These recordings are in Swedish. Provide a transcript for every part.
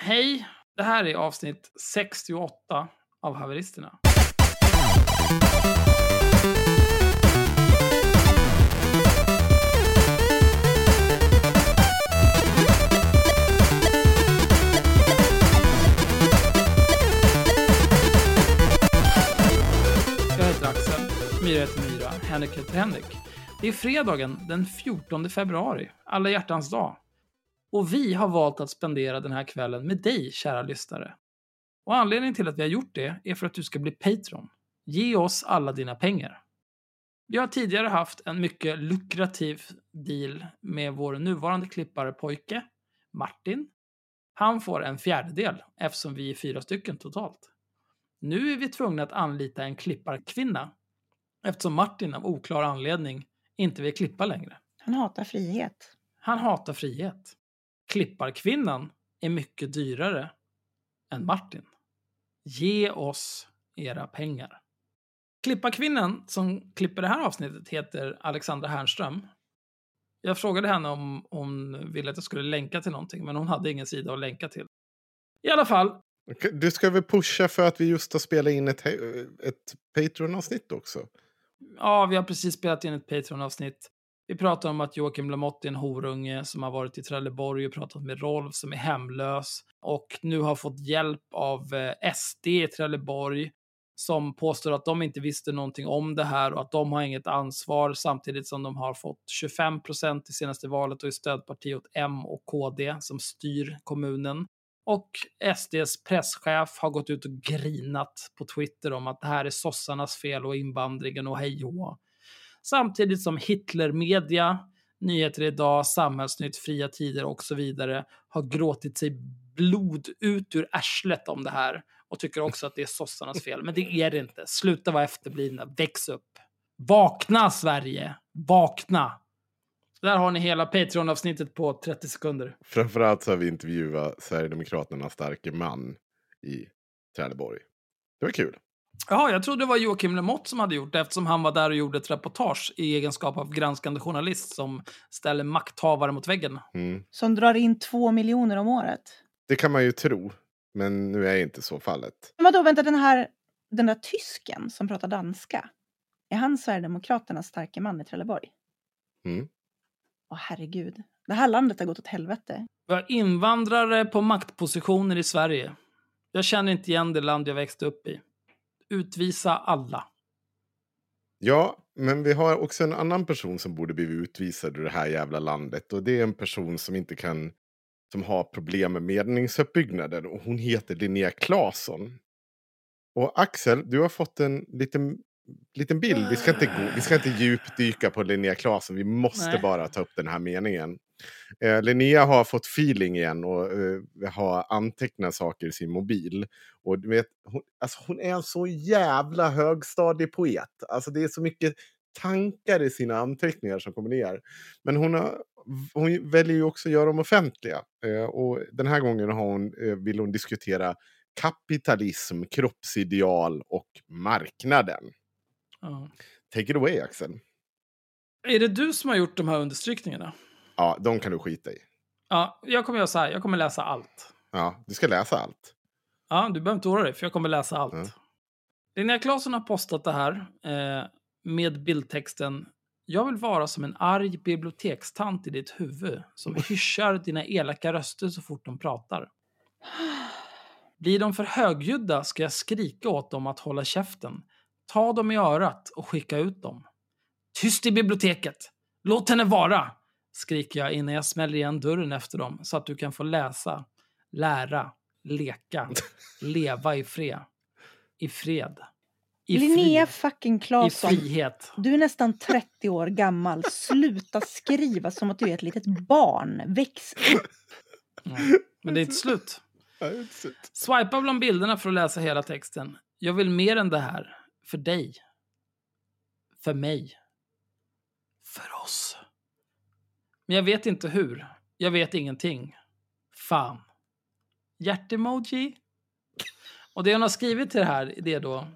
Hej! Det här är avsnitt 68 av Haveristerna. Jag heter Axel, Myra heter Myra, Henrik heter Henrik. Det är fredagen den 14 februari, alla hjärtans dag. Och vi har valt att spendera den här kvällen med dig, kära lyssnare. Och anledningen till att vi har gjort det är för att du ska bli Patreon. Ge oss alla dina pengar. Vi har tidigare haft en mycket lukrativ deal med vår nuvarande klippare pojke, Martin. Han får en fjärdedel eftersom vi är fyra stycken totalt. Nu är vi tvungna att anlita en klipparkvinna eftersom Martin av oklar anledning inte vill klippa längre. Han hatar frihet. Han hatar frihet. Klipparkvinnan är mycket dyrare än Martin. Ge oss era pengar. Klipparkvinnan som klipper det här avsnittet heter Alexandra Härnström. Jag frågade henne om hon ville att jag skulle länka till någonting, men hon hade ingen sida att länka till. I alla fall, Du ska väl pusha för att vi just har spelat in ett, ett Patreon-avsnitt också? ja, vi har precis spelat in ett Patreon-avsnitt. Vi pratar om att Joakim Lamotte är en horunge som har varit i Trelleborg och pratat med Rolf som är hemlös och nu har fått hjälp av eh, SD i Trelleborg som påstår att de inte visste någonting om det här och att de har inget ansvar samtidigt som de har fått 25 procent i senaste valet och är stödparti åt M och KD som styr kommunen. Och SDs presschef har gått ut och grinat på Twitter om att det här är sossarnas fel och invandringen och hej och hå. Samtidigt som Hitlermedia, Nyheter idag, Samhällsnytt, Fria Tider och så vidare har gråtit sig blod ut ur arslet om det här och tycker också att det är sossarnas fel. Men det är det inte. Sluta vara efterblivna. Väx upp. Vakna Sverige! Vakna! Där har ni hela Patreon-avsnittet på 30 sekunder. Framförallt så har vi intervjuat Sverigedemokraternas starke man i Trelleborg. Det var kul. Jaha, jag trodde det var Joakim Lamotte som hade gjort det eftersom han var där och gjorde ett reportage i egenskap av granskande journalist som ställer makthavare mot väggen. Mm. Som drar in två miljoner om året. Det kan man ju tro, men nu är inte så fallet. Men vadå, vänta, den här den där tysken som pratar danska. Är han Sverigedemokraternas starke man i Trelleborg? Mm. Åh herregud. Det här landet har gått åt helvete. Vi har invandrare på maktpositioner i Sverige. Jag känner inte igen det land jag växte upp i. Utvisa alla. Ja, men vi har också en annan person som borde bli utvisad ur det här jävla landet. Och det är en person som inte kan, som har problem med meningsuppbyggnaden. Och hon heter Linnea Claesson. Och Axel, du har fått en liten, liten bild. Vi ska, inte gå, vi ska inte djupdyka på Linnea Claesson, vi måste Nej. bara ta upp den här meningen. Eh, Linnea har fått feeling igen och eh, har antecknat saker i sin mobil. Och du vet, hon, alltså hon är en så jävla högstadig poet. Alltså det är så mycket tankar i sina anteckningar som kommer ner. Men hon, har, hon väljer ju också att göra dem offentliga. Eh, och den här gången har hon, eh, vill hon diskutera kapitalism, kroppsideal och marknaden. Ja. Take it away Axel. Är det du som har gjort de här understrykningarna? Ja, de kan du skita i. Ja, jag kommer göra så här. Jag kommer läsa allt. Ja, du ska läsa allt. Ja, du behöver inte oroa dig, för jag kommer läsa allt. Ja. Linnea Claesson har postat det här eh, med bildtexten Jag vill vara som en arg bibliotekstant i ditt huvud som hyschar dina elaka röster så fort de pratar. Blir de för högljudda ska jag skrika åt dem att hålla käften. Ta dem i örat och skicka ut dem. Tyst i biblioteket! Låt henne vara! Skriker jag innan jag smäller igen dörren efter dem så att du kan få läsa, lära, leka, leva i fred. I fred. I Linnea fri, fucking Claesson. Du är nästan 30 år gammal. Sluta skriva som att du är ett litet barn. Väx upp. Mm. Men det är inte slut. Swipa bland bilderna för att läsa hela texten. Jag vill mer än det här. För dig. För mig. För oss. Men jag vet inte hur. Jag vet ingenting. Fan. Hjärtemoji. Och det hon har skrivit till det här det är då.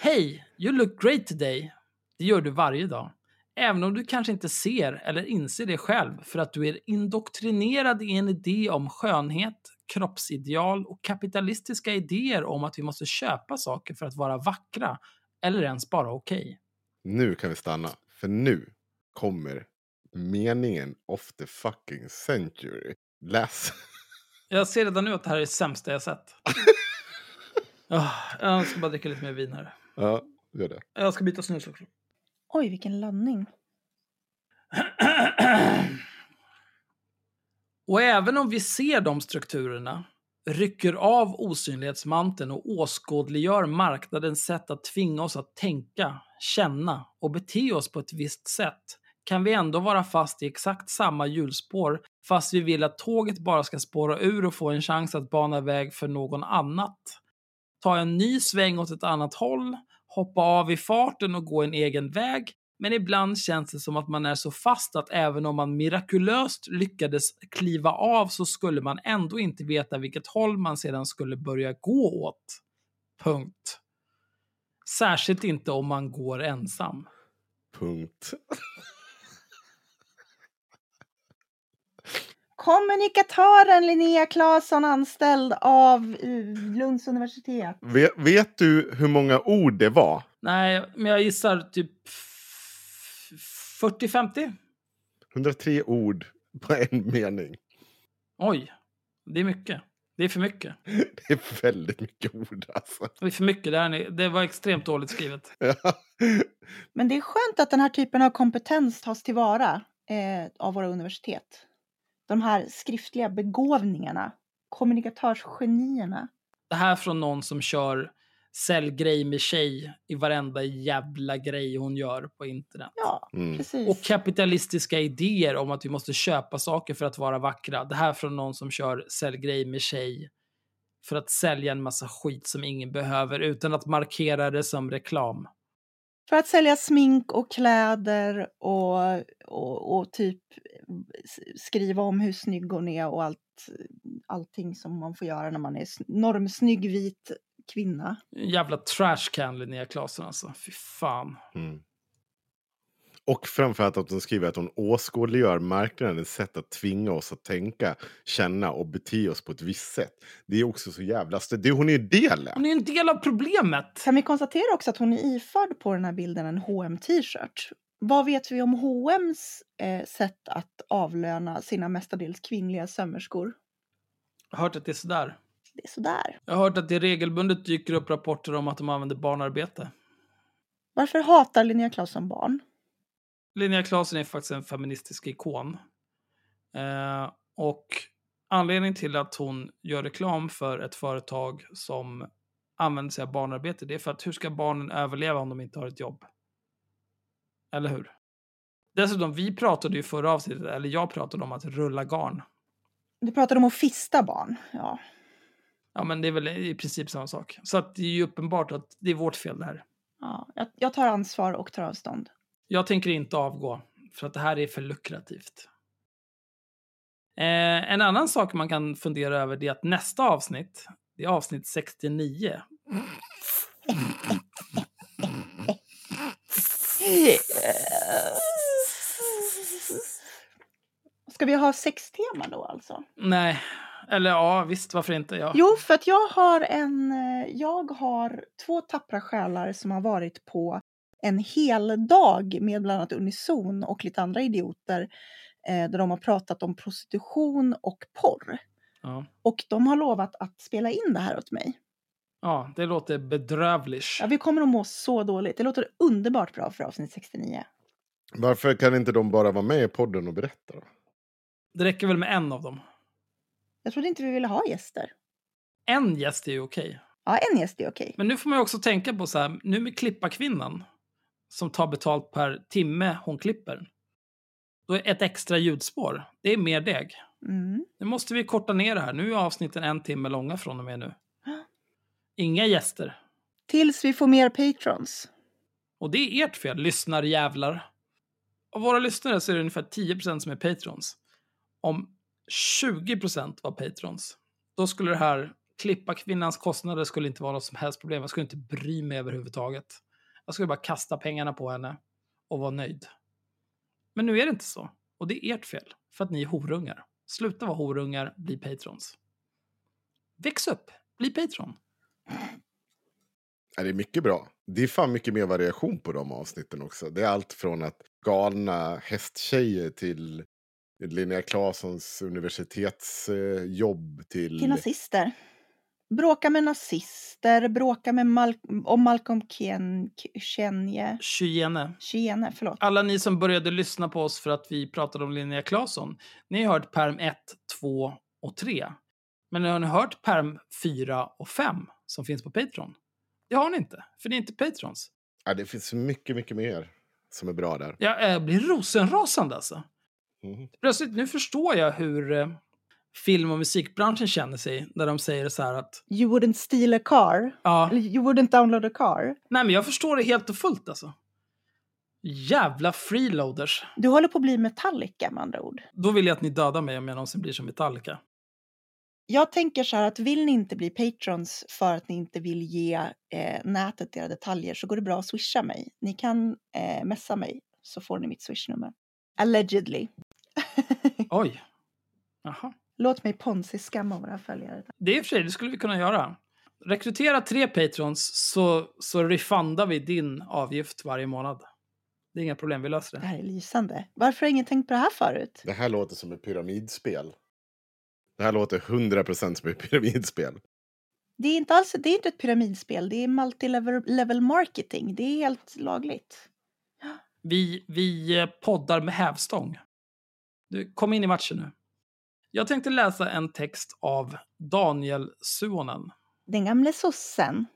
Hej, you look great today. Det gör du varje dag. Även om du kanske inte ser eller inser det själv för att du är indoktrinerad i en idé om skönhet, kroppsideal och kapitalistiska idéer om att vi måste köpa saker för att vara vackra eller ens bara okej. Okay. Nu kan vi stanna. För nu kommer meningen of the fucking century. Läs. Jag ser redan nu att det här är det sämsta jag sett. Ah, jag ska bara dricka lite mer vin här. Ja, gör det. Jag ska byta snus också. Oj, vilken laddning. Och även om vi ser de strukturerna, rycker av osynlighetsmanteln och åskådliggör marknadens sätt att tvinga oss att tänka, känna och bete oss på ett visst sätt, kan vi ändå vara fast i exakt samma hjulspår fast vi vill att tåget bara ska spåra ur och få en chans att bana väg för någon annat. Ta en ny sväng åt ett annat håll, hoppa av i farten och gå en egen väg, men ibland känns det som att man är så fast att även om man mirakulöst lyckades kliva av så skulle man ändå inte veta vilket håll man sedan skulle börja gå åt. Punkt. Särskilt inte om man går ensam. Punkt. Kommunikatören Linnea Claesson anställd av eh, Lunds universitet. Vet, vet du hur många ord det var? Nej, men jag gissar typ f- 40-50. 103 ord på en mening. Oj, det är mycket. Det är för mycket. Det är väldigt mycket ord alltså. Det är för mycket. Det, här, är- det var extremt dåligt skrivet. Ja. Men det är skönt att den här typen av kompetens tas tillvara eh, av våra universitet. De här skriftliga begåvningarna, kommunikatörsgenierna. Det här från någon som kör sälj grej med tjej i varenda jävla grej hon gör på internet. Ja, Mm. precis. Och kapitalistiska idéer om att vi måste köpa saker för att vara vackra. Det här från någon som kör sälj grej med tjej för att sälja en massa skit som ingen behöver utan att markera det som reklam. För att sälja smink och kläder och, och, och typ skriva om hur snygg hon är och allt, allting som man får göra när man är sn- normsnygg vit kvinna. Jävla trashcan Linnea Claesson alltså. Fy fan. Mm. Och framförallt att hon skriver att hon åskådliggör marknadens sätt att tvinga oss att tänka, känna och bete oss på ett visst sätt. Det är också så jävla... Det, hon är ju delen. Hon är en del av problemet. Kan vi konstatera också att hon är iförd på den här bilden en hm t-shirt? Vad vet vi om H&M's eh, sätt att avlöna sina mestadels kvinnliga sömmerskor? Jag har hört att det är sådär. Det är sådär. Jag har hört att det regelbundet dyker upp rapporter om att de använder barnarbete. Varför hatar Linnea Claesson barn? Linnea Claesson är faktiskt en feministisk ikon. Eh, och anledningen till att hon gör reklam för ett företag som använder sig av barnarbete, det är för att hur ska barnen överleva om de inte har ett jobb? Eller hur? Dessutom, vi pratade ju förra avsnittet, eller jag pratade om att rulla garn. Du pratar om att fista barn. Ja. Ja, men det är väl i princip samma sak. Så att det är ju uppenbart att det är vårt fel det här. ja jag, jag tar ansvar och tar avstånd. Jag tänker inte avgå, för att det här är för lukrativt. Eh, en annan sak man kan fundera över är att nästa avsnitt, det är avsnitt 69. Ska vi ha sextema då alltså? Nej, eller ja, visst, varför inte? Ja. Jo, för att jag har en... eh, Jag har två tappra själar som har varit på en hel dag med bland annat Unison och lite andra idioter eh, där de har pratat om prostitution och porr. Ja. Och de har lovat att spela in det här åt mig. ja, det låter bedrövligt. Ja, vi kommer att må så dåligt. Det låter underbart bra för avsnitt 69. Varför kan inte de bara vara med i podden och berätta? Då? Det räcker väl med en av dem. Jag trodde inte vi ville ha gäster. En gäst är ju okej. Ja, en gäst är okej. Men nu får man ju också tänka på så här, nu med klipparkvinnan som tar betalt per timme hon klipper. Då är ett extra ljudspår, det är mer deg. Mm. Nu måste vi korta ner det här. Nu är avsnitten en timme långa från och med nu. Inga gäster. Tills vi får mer patrons. Och det är ert fel, lyssnarjävlar. Av våra lyssnare så är det ungefär 10% som är patrons. Om 20% var patrons, då skulle det här klippa kvinnans kostnader skulle inte vara något som helst problem. Jag skulle inte bry mig överhuvudtaget. Jag skulle bara kasta pengarna på henne och vara nöjd. Men nu är det inte så. Och det är ert fel. För att ni är horungar. Sluta vara horungar, bli patrons. Väx upp, bli patron. Det är mycket bra. Det är fan mycket mer variation på de avsnitten också. Det är allt från att galna hästtjejer till Linnea Claessons universitetsjobb till... Till nazister. Bråka med nazister, bråka med Mal- om Malcolm Kjenje. Kyene. Kiene, förlåt. Alla ni som började lyssna på oss för att vi pratade om Linnea Claesson, ni har hört perm 1, 2 och 3. Men har ni hört perm 4 och 5 som finns på Patreon? Det har ni inte, för ni är inte patrons. Ja, det finns mycket, mycket mer som är bra där. Jag äh, blir rosenrasande alltså. Mhm. Plötsligt, nu förstår jag hur eh, film och musikbranschen känner sig när de säger så här att You wouldn't steal a car. ja, Eller you wouldn't download a car. nej men jag förstår det helt och fullt alltså. Jävla freeloaders. Du håller på att bli Metallica med andra ord. Då vill jag att ni dödar mig om jag någonsin blir som Metallica. Jag tänker så här att vill ni inte bli patrons för att ni inte vill ge eh, nätet era detaljer så går det bra att swisha mig. Ni kan eh, messa mig så får ni mitt swishnummer. Allegedly. Oj. Jaha. Låt mig ponzi-skamma våra följare. Det är i och för sig, det skulle vi kunna göra. Rekrytera tre patrons så, så refundar vi din avgift varje månad. Det är inga problem, vi löser Det det. här är lysande. Varför har ingen tänkt på det här förut? Det här låter som ett pyramidspel. Det här låter 100% som ett pyramidspel. Det är inte alls det är inte ett pyramidspel, det är multilevel level marketing. Det är helt lagligt. Vi, vi poddar med hävstång. Du, kom in i matchen nu. Jag tänkte läsa en text av Daniel Suonen. Den gamle sossen.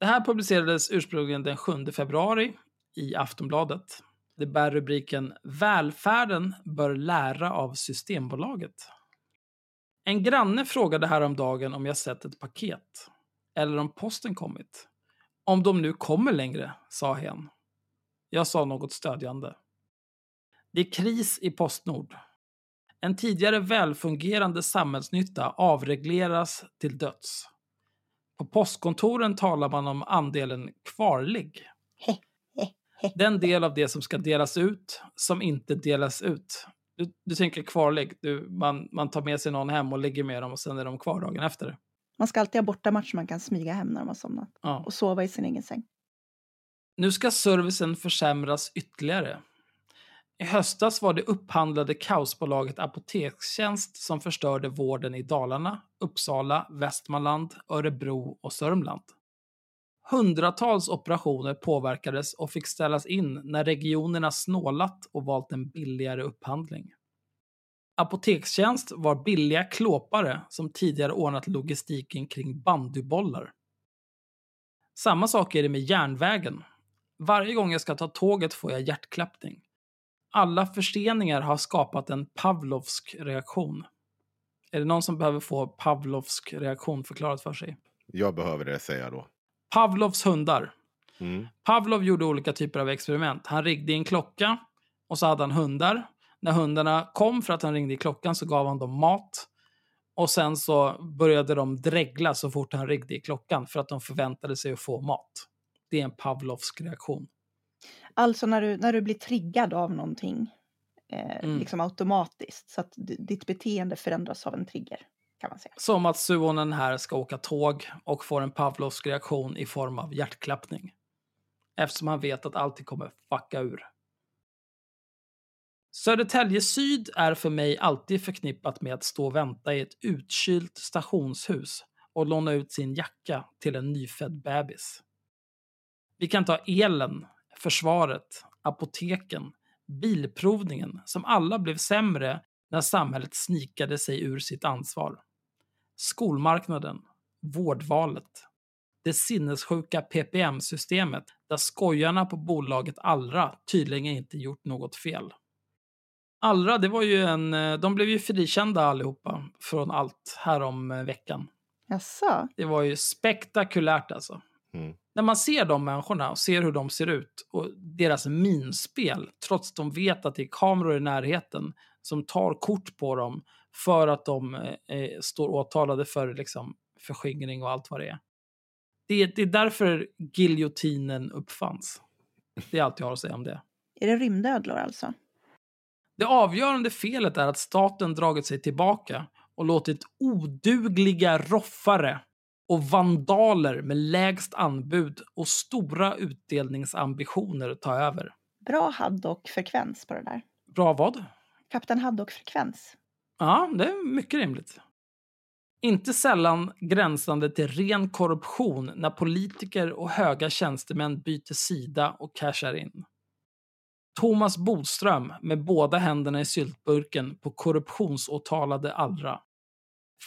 Det här publicerades ursprungligen den 7 februari i Aftonbladet. Det bär rubriken “Välfärden bör lära av Systembolaget”. En granne frågade häromdagen om jag sett ett paket. Eller om posten kommit. Om de nu kommer längre, sa hen. Jag sa något stödjande. Det är kris i Postnord. En tidigare välfungerande samhällsnytta avregleras till döds. På postkontoren talar man om andelen kvarlig. Den del av det som ska delas ut, som inte delas ut. Du, du tänker kvarlig, du, man, man tar med sig någon hem och ligger med dem och sen är de kvar dagen efter. Man ska alltid ha bortamatch man kan smyga hem när de har somnat. Ja. Och sova i sin egen säng. Nu ska servicen försämras ytterligare. I höstas var det upphandlade kaosbolaget Apotekstjänst som förstörde vården i Dalarna, Uppsala, Västmanland, Örebro och Sörmland. Hundratals operationer påverkades och fick ställas in när regionerna snålat och valt en billigare upphandling. Apotekstjänst var billiga klåpare som tidigare ordnat logistiken kring bandybollar. Samma sak är det med järnvägen. Varje gång jag ska ta tåget får jag hjärtklappning. Alla förseningar har skapat en Pavlovsk reaktion. Är det någon som behöver få Pavlovsk reaktion förklarat för sig? Jag behöver det, säger jag då. Pavlovs hundar. Mm. Pavlov gjorde olika typer av experiment. Han ringde en klocka och så hade han hundar. När hundarna kom för att han ringde i klockan så gav han dem mat. Och sen så började de dregla så fort han ringde i klockan för att de förväntade sig att få mat. Det är en Pavlovsk reaktion. Alltså när du, när du blir triggad av någonting. Eh, Mm. Liksom automatiskt. Så att ditt beteende förändras av en trigger. Kan man säga. Som att Suonen här ska åka tåg och får en Pavlovsk reaktion i form av hjärtklappning. Eftersom han vet att allting kommer fucka ur. Södertälje Syd är för mig alltid förknippat med att stå och vänta i ett utkylt stationshus och låna ut sin jacka till en nyfödd bebis. Vi kan ta elen, försvaret, apoteken, bilprovningen som alla blev sämre när samhället snikade sig ur sitt ansvar. Skolmarknaden, vårdvalet, det sinnessjuka PPM-systemet där skojarna på bolaget Allra tydligen inte gjort något fel. Allra, det var ju en, de blev ju frikända allihopa från allt här om eh, veckan. Jaså? Det var ju spektakulärt alltså. Mm. När man ser de människorna och ser hur de ser ut och deras minspel, trots att de vet att det är kameror i närheten som tar kort på dem för att de eh, eh, står åtalade för liksom, förskingring och allt vad det är. Det, det är därför giljotinen uppfanns. Det är allt jag har att säga om det. Är det rymdödlor alltså? Det avgörande felet är att staten dragit sig tillbaka och låtit odugliga roffare och vandaler med lägst anbud och stora utdelningsambitioner ta över. Bra Haddock-frekvens på det där. Bra vad? Kapten Haddock-frekvens. Ja, det är mycket rimligt. Inte sällan gränsande till ren korruption när politiker och höga tjänstemän byter sida och cashar in. Thomas Bodström med båda händerna i syltburken på korruptionsåtalade Allra.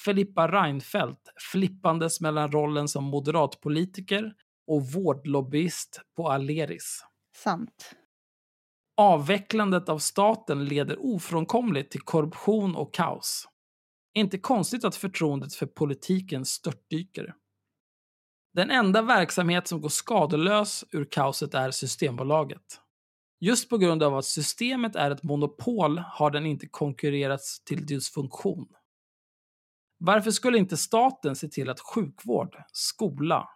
Filippa Reinfeldt flippandes mellan rollen som moderatpolitiker och vårdlobbyist på Aleris. Sant. Avvecklandet av staten leder ofrånkomligt till korruption och kaos. Inte konstigt att förtroendet för politiken störtdyker. Den enda verksamhet som går skadelös ur kaoset är Systembolaget. Just på grund av att systemet är ett monopol har den inte konkurrerats till dysfunktion. Varför skulle inte staten se till att sjukvård, skola,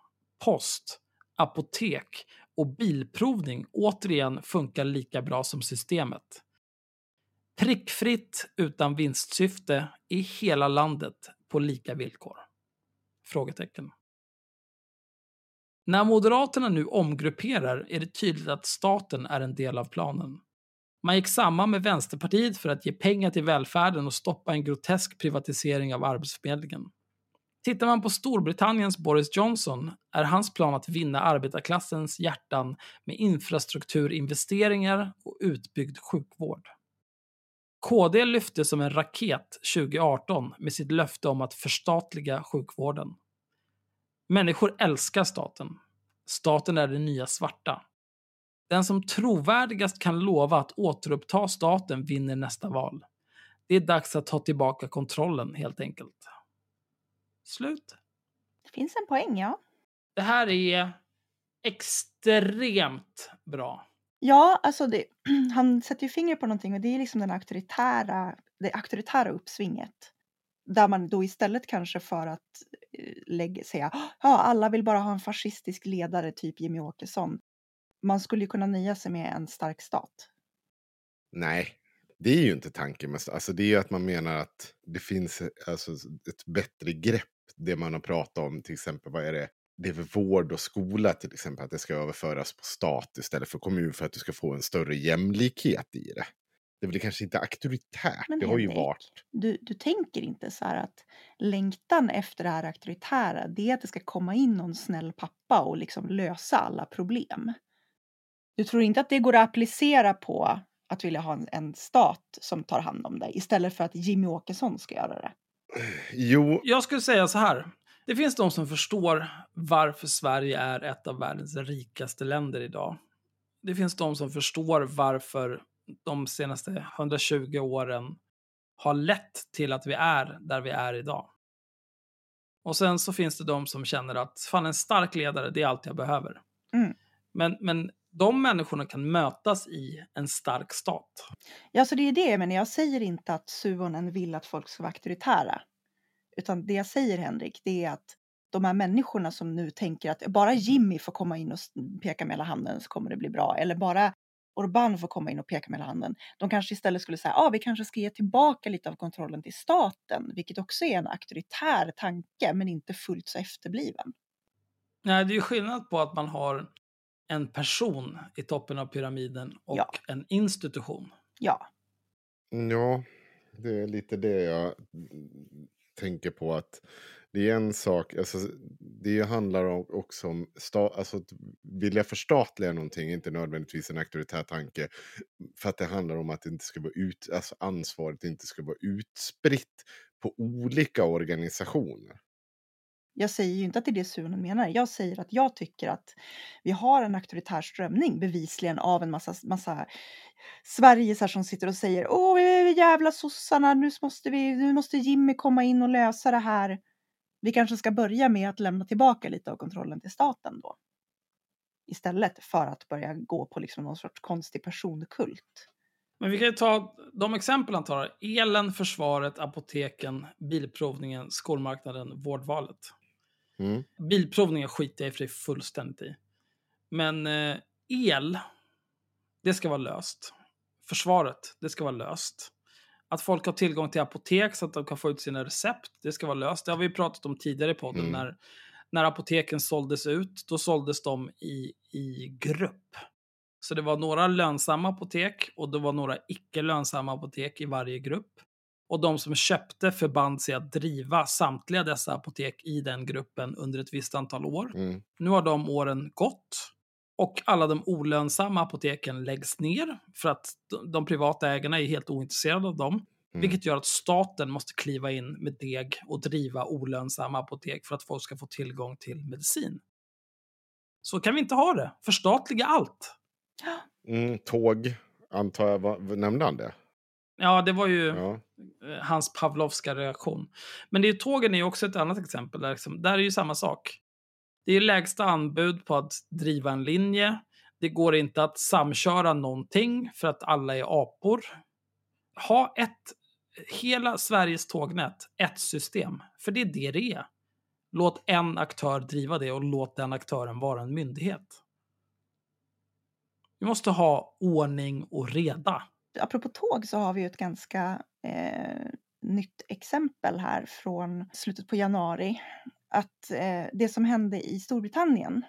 post, apotek och bilprovning återigen funkar lika bra som systemet? Prickfritt utan vinstsyfte i hela landet på lika villkor? Frågetecken. När Moderaterna nu omgrupperar är det tydligt att staten är en del av planen. Man gick samman med Vänsterpartiet för att ge pengar till välfärden och stoppa en grotesk privatisering av Arbetsförmedlingen. Tittar man på Storbritanniens Boris Johnson är hans plan att vinna arbetarklassens hjärtan med infrastrukturinvesteringar och utbyggd sjukvård. KD lyfte som en raket 2018 med sitt löfte om att förstatliga sjukvården. Människor älskar staten. Staten är det nya svarta. Den som trovärdigast kan lova att återuppta staten vinner nästa val. Det är dags att ta tillbaka kontrollen helt enkelt. Slut. Det finns en poäng, ja. Det här är extremt bra. Ja, alltså det, han sätter ju fingret på någonting och det är liksom den auktoritära, det auktoritära uppsvinget. Där man då istället kanske för att eh, lägga, säga ja, alla vill bara ha en fascistisk ledare, typ Jimmy Åkesson. Man skulle ju kunna nöja sig med en stark stat. Nej, det är ju inte tanken. med- Alltså det är ju att man menar att det finns alltså, ett bättre grepp. Det man har pratat om, till exempel, vad är det? Det är vård och skola till exempel, att det ska överföras på stat istället för kommun för att du ska få en större jämlikhet i det. Det är väl kanske inte auktoritärt, Men det har ju Henrik, varit. Du, du tänker inte så här att längtan efter det här auktoritära, det är att det ska komma in någon snäll pappa och liksom lösa alla problem. Du tror inte att det går att applicera på att vilja ha en, en stat som tar hand om dig istället för att Jimmy Åkesson ska göra det? Jo, Jag skulle säga så här. Det finns de som förstår varför Sverige är ett av världens rikaste länder idag. Det finns de som förstår varför de senaste 120 åren har lett till att vi är där vi är idag. Och sen så finns det de som känner att fan en stark ledare, det är allt jag behöver. Mm. Men, men de människorna kan mötas i en stark stat. Ja, så det är det, men jag säger inte att Suonen vill att folk ska vara auktoritära. Utan det jag säger, Henrik, det är att de här människorna som nu tänker att bara Jimmy får komma in och peka med hela handen så kommer det bli bra. Eller bara Orbán får komma in och peka med hela handen. De kanske istället skulle säga, ja, ah, vi kanske ska ge tillbaka lite av kontrollen till staten, vilket också är en auktoritär tanke, men inte fullt så efterbliven. Nej, det är ju skillnad på att man har en person i toppen av pyramiden och Ja. en institution. Ja, Ja, det är lite det jag tänker på. att Det är en sak, alltså, det handlar om, också om, sta, alltså, att vilja förstatliga någonting inte nödvändigtvis en auktoritär tanke. För att det handlar om att det inte ska vara ut, alltså ansvaret inte ska vara utspritt på olika organisationer jag säger ju inte att det är det Suonen menar. Jag säger att jag tycker att vi har en auktoritär strömning bevisligen av en massa, massa Sverigesar som sitter och säger åh jävla sossarna, nu måste, vi, nu måste Jimmy komma in och lösa det här. Vi kanske ska börja med att lämna tillbaka lite av kontrollen till staten då. Istället för att börja gå på liksom någon sorts konstig personkult. Men vi kan ju ta de exempel han tar. Elen, försvaret, apoteken, bilprovningen, skolmarknaden, vårdvalet. Mm. Bilprovningen skiter jag i för det fullständigt i. Men eh, el, det ska vara löst. försvaret, det ska vara löst. Att folk har tillgång till apotek så att de kan få ut sina recept, det ska vara löst. Det har vi pratat om tidigare i podden. Mm. När, när apoteken såldes ut, då såldes de i, i grupp. Så det var några lönsamma apotek och det var några icke lönsamma apotek i varje grupp. Och de som köpte förband sig att driva samtliga dessa apotek i den gruppen under ett visst antal år. Mm. Nu har de åren gått och alla de olönsamma apoteken läggs ner för att de- de privata ägarna är helt ointresserade av dem. Mm. Vilket gör att staten måste kliva in med deg och driva olönsamma apotek för att folk ska få tillgång till medicin. Så kan vi inte ha det. Förstatliga allt. Mm, tåg, antar jag. Nämnde han det? Ja, det var ju Ja. eh, hans Pavlovska reaktion. Men det är, tågen är ju också ett annat exempel. Där, liksom, där är ju samma sak. Det är lägsta anbud på att driva en linje. Det går inte att samköra någonting för att alla är apor. Ha ett, hela Sveriges tågnät, ett system. För det är det det är. Låt en aktör driva det och låt den aktören vara en myndighet. Vi måste ha ordning och reda. Apropå tåg så har vi ju ett ganska eh, nytt exempel här från slutet på januari. Att eh, det som hände i Storbritannien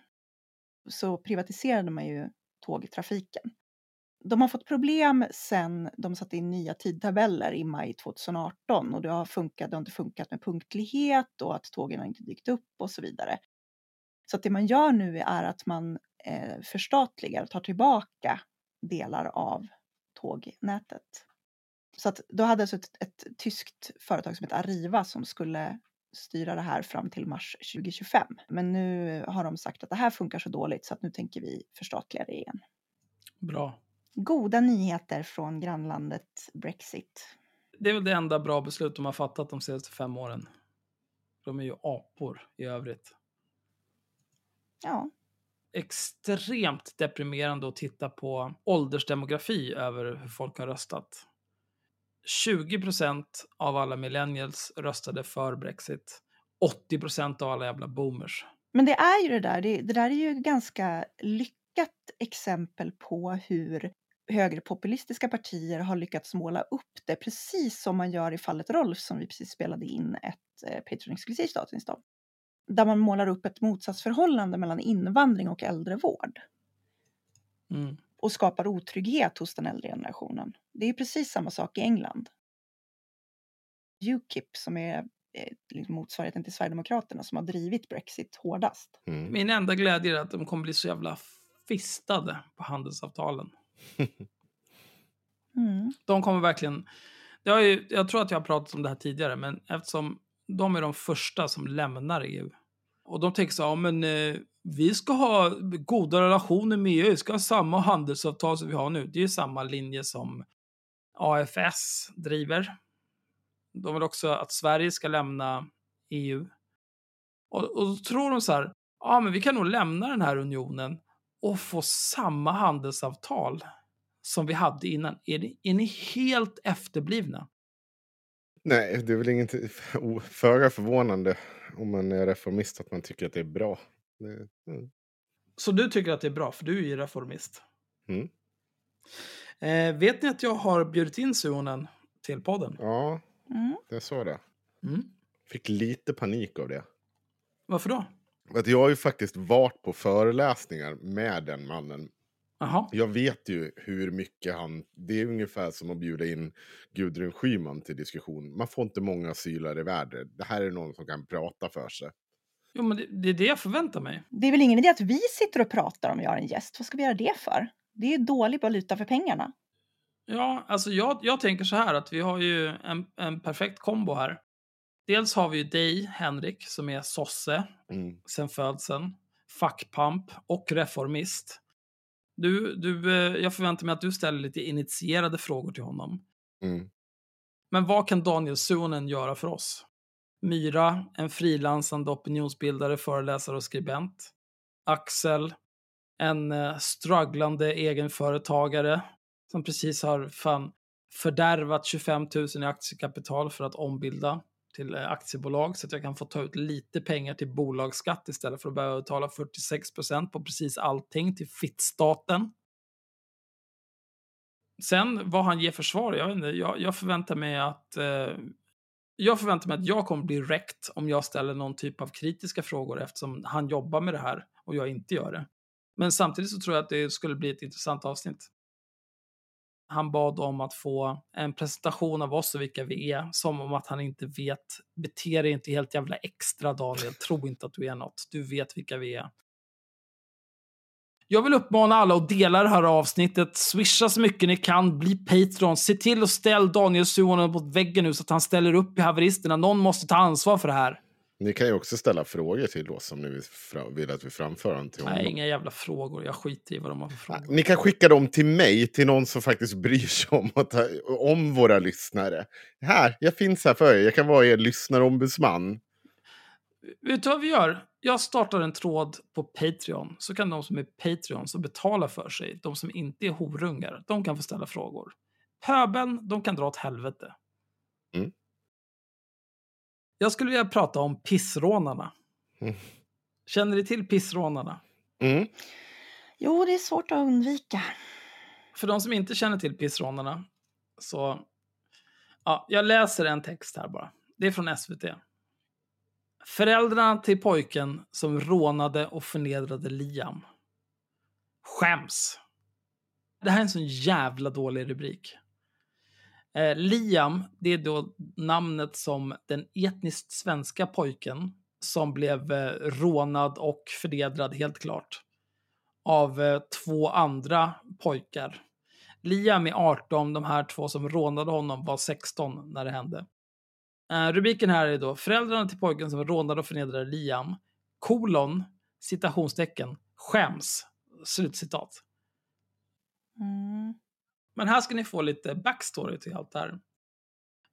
så privatiserade man ju tågtrafiken. De har fått problem sen de satte in nya tidtabeller i maj 2018 och det har, funkat, det har inte funkat med punktlighet och att tågen har inte dykt upp och så vidare. Så att det man gör nu är att man eh, förstatligar och tar tillbaka delar av tågnätet. Så att då hade alltså ett, ett tyskt företag som heter Arriva som skulle styra det här fram till mars 2025. Men nu har de sagt att det här funkar så dåligt så att nu tänker vi förstatliga det igen. Bra. Goda nyheter från grannlandet Brexit. Det är väl det enda bra beslut de har fattat de senaste fem åren. De är ju apor i övrigt. Ja, Extremt deprimerande att titta på åldersdemografi över hur folk har röstat. 20% av alla millennials röstade för Brexit. 80% av alla jävla boomers. men det är ju det där. Det, det där är ju ett ganska lyckat exempel på hur högerpopulistiska partier har lyckats måla upp det precis som man gör i fallet Rolf som vi precis spelade in ett eh, Patreon-exklusivt avsnitt om. Där man målar upp ett motsatsförhållande mellan invandring och äldrevård Mm. och skapar otrygghet hos den äldre generationen. Det är precis samma sak i England. Ukip som är eh, liksom motsvarigheten till Sverigedemokraterna som har drivit Brexit hårdast. Mm. Min enda glädje är att de kommer bli så jävla fistade på handelsavtalen. Mm. De kommer verkligen... Det har ju, jag tror att jag har pratat om det här tidigare, men eftersom de är de första som lämnar EU. Och de tänker så här, ja, men eh, vi ska ha goda relationer med EU, vi ska ha samma handelsavtal som vi har nu. Det är ju samma linje som AFS driver. De vill också att Sverige ska lämna EU. Och, och då tror de så här, ja men vi kan nog lämna den här unionen och få samma handelsavtal som vi hade innan. Är, ni, är ni helt efterblivna? Nej, det är väl inget föga förvånande om man är reformist att man tycker att det är bra. Det, mm. Så du tycker att det är bra, för du är ju reformist. Mm. Eh, vet ni att jag har bjudit in Suonen till podden? Ja, Mm. jag sa det. Mm. Fick lite panik av det. Varför då? Att jag har ju faktiskt varit på föreläsningar med den mannen. Jaha. Jag vet ju hur mycket han... Det är ungefär som att bjuda in Gudrun Schyman till diskussion. Man får inte många asylare i världen. Det här är någon som kan prata för sig. Jo, men det, det är det jag förväntar mig. Det är väl ingen idé att vi sitter och pratar om vi har en gäst. Vad ska vi göra det för? Det är dålig valuta för pengarna. Ja, alltså jag, jag tänker så här att vi har ju en, en perfekt kombo här. Dels har vi ju dig, Henrik, som är sosse Mm. sen födseln, fackpamp och reformist. Du, du, eh, jag förväntar mig att du ställer lite initierade frågor till honom. Mm. Men vad kan Daniel Suonen göra för oss? Myra, en frilansande opinionsbildare, föreläsare och skribent. Axel, en eh, strugglande egenföretagare som precis har fan fördärvat 25 000 i aktiekapital för att ombilda till eh, aktiebolag så att jag kan få ta ut lite pengar till bolagsskatt istället för att behöva betala 46% på precis allting till fittstaten. Sen vad han ger för svar, jag vet inte. Jag, jag förväntar mig att eh, jag förväntar mig att jag kommer bli räckt om jag ställer någon typ av kritiska frågor eftersom han jobbar med det här och jag inte gör det. Men samtidigt så tror jag att det skulle bli ett intressant avsnitt. Han bad om att få en presentation av oss och vilka vi är, som om att han inte vet. Bete dig inte helt jävla extra Daniel, tro inte att du är något. Du vet vilka vi är. Jag vill uppmana alla att dela det här avsnittet, swisha så mycket ni kan, bli Patreon, se till att ställa Daniel Suhonen mot väggen nu så att han ställer upp i haveristerna. Någon måste ta ansvar för det här. Ni kan ju också ställa frågor till oss om ni vill, att vi framför dem till honom. Nej, inga jävla frågor. Jag skiter i vad de har för frågor. Ni kan skicka dem till mig, till någon som faktiskt bryr sig om, att om våra lyssnare. Här, jag finns här för er. Jag kan vara er lyssnarombudsman. Vet du vad vi gör? Jag startar en tråd på Patreon, så kan de som är Patreon som betalar för sig, de som inte är horungar, de kan få ställa frågor. Pöbeln, de kan dra åt helvete. Mm. Jag skulle vilja prata om pissrånarna. Mm. Känner ni till pissrånarna? Mm. Jo, det är svårt att undvika. För de som inte känner till pissrånarna, så... Ja, jag läser en text här bara. Det är från SVT. Föräldrarna till pojken som rånade och förnedrade Liam. Skäms. Det här är en sån jävla dålig rubrik. Eh, Liam, det är då namnet som den etniskt svenska pojken som blev eh, rånad och förnedrad, helt klart, av eh, två andra pojkar. Liam är 18, de här två som rånade honom var 16 när det hände. Eh, rubriken här är då föräldrarna till pojken som rånade och förnedrade Liam, kolon, citationstecken, skäms, slutcitat. Mm. Men här ska ni få lite backstory till allt det här.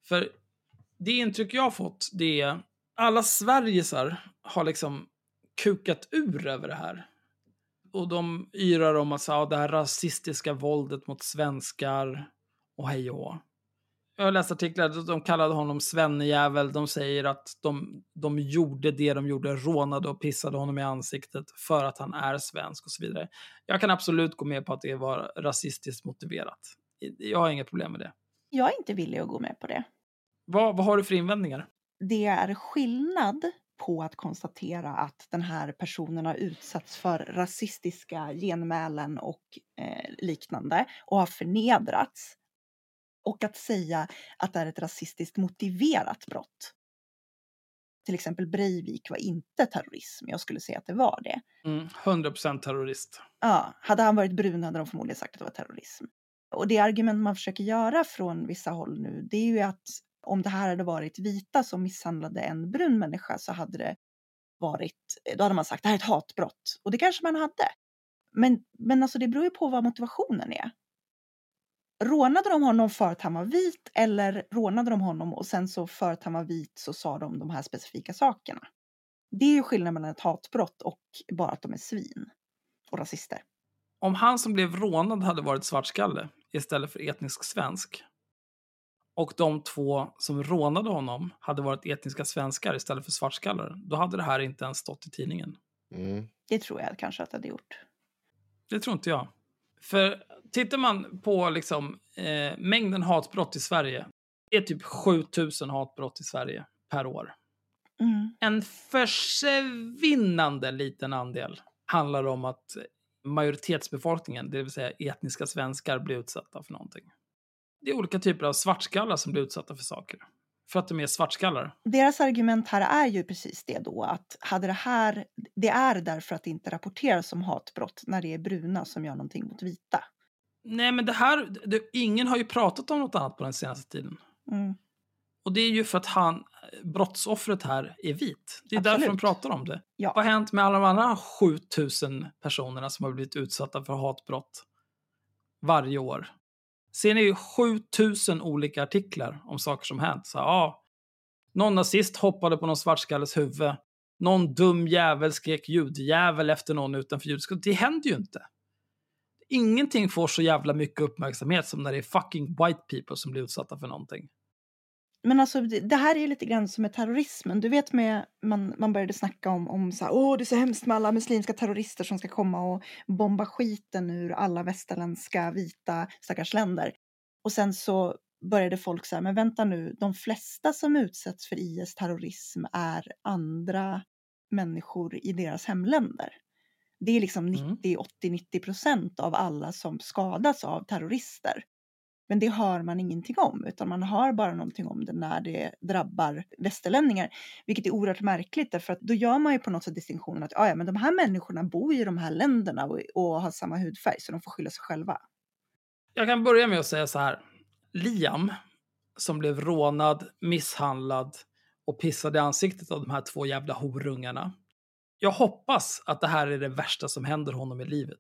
För det intryck jag har fått, det är alla Sverigesar har liksom kukat ur över det här. Och de yrar om att så, ja, det här rasistiska våldet mot svenskar och hej och. Jag har läst artiklar de kallade honom svennejävel. De säger att de, de gjorde det de gjorde, rånade och pissade honom i ansiktet för att han är svensk och så vidare. Jag kan absolut gå med på att det var rasistiskt motiverat. Jag har inga problem med det. Jag är inte villig att gå med på det. Vad, vad har du för invändningar? Det är skillnad på att konstatera att den här personen har utsatts för rasistiska genmälen och eh, liknande och har förnedrats. Och att säga att det är ett rasistiskt motiverat brott. Till exempel Breivik var inte terrorism. Jag skulle säga att det var det. Mm, 100% terrorist. Ja, hade han varit brun hade de förmodligen sagt att det var terrorism. Och det argument man försöker göra från vissa håll nu, det är ju att om det här hade varit vita som misshandlade en brun människa så hade det varit, då hade man sagt det här är ett hatbrott. Och det kanske man hade. Men, men alltså det beror ju på vad motivationen är. Rånade de honom för att han var vit eller rånade de honom och sen så för att han var vit så sa de de här specifika sakerna? Det är ju skillnaden mellan ett hatbrott och bara att de är svin och rasister. Om han som blev rånad hade varit svartskalle istället för etnisk svensk och de två som rånade honom hade varit etniska svenskar istället för svartskallar, då hade det här inte ens stått i tidningen. Mm. Det tror jag kanske att det hade gjort. Det tror inte jag. För tittar man på liksom, eh, mängden hatbrott i Sverige, det är typ 7000 hatbrott i Sverige per år. Mm. En försvinnande liten andel handlar om att majoritetsbefolkningen, det vill säga etniska svenskar, blir utsatta för någonting. Det är olika typer av svartskallar som blir utsatta för saker. För att de är svartskallar. Deras argument här är ju precis det då att hade det här, det är därför att det inte rapporteras som hatbrott när det är bruna som gör någonting mot vita. Nej, men det här, det, ingen har ju pratat om något annat på den senaste tiden. Mm. Och det är ju för att han, brottsoffret här är vit. Det är därför de Absolut. pratar om det. Ja. Vad har hänt med alla de andra 7000 personerna som har blivit utsatta för hatbrott varje år? Ser ni ju 7000 olika artiklar om saker som hänt. Så, ja, någon nazist hoppade på någon svartskalles huvud. Någon dum jävel skrek ljudjävel efter någon utanför judiska. Det händer ju inte. Ingenting får så jävla mycket uppmärksamhet som när det är fucking white people som blir utsatta för någonting. Men alltså det, det här är lite grann som med terrorismen. Du vet med, man, man började snacka om, om så här, åh det är så hemskt med alla muslimska terrorister som ska komma och bomba skiten ur alla västerländska vita stackars länder. Och sen så började folk säga, men vänta nu, de flesta som utsätts för IS terrorism är andra människor i deras hemländer. Det är liksom 90, 80, 90 procent av alla som skadas av terrorister. Men det hör man ingenting om, utan man har bara någonting om det när det drabbar västerlänningar. Vilket är oerhört märkligt, därför att då gör man ju på något sätt distinktionen att ah, ja, men de här människorna bor i de här länderna och, och har samma hudfärg, så de får skylla sig själva. Jag kan börja med att säga så här. Liam, som blev rånad, misshandlad och pissad i ansiktet av de här två jävla horungarna. Jag hoppas att det här är det värsta som händer honom i livet.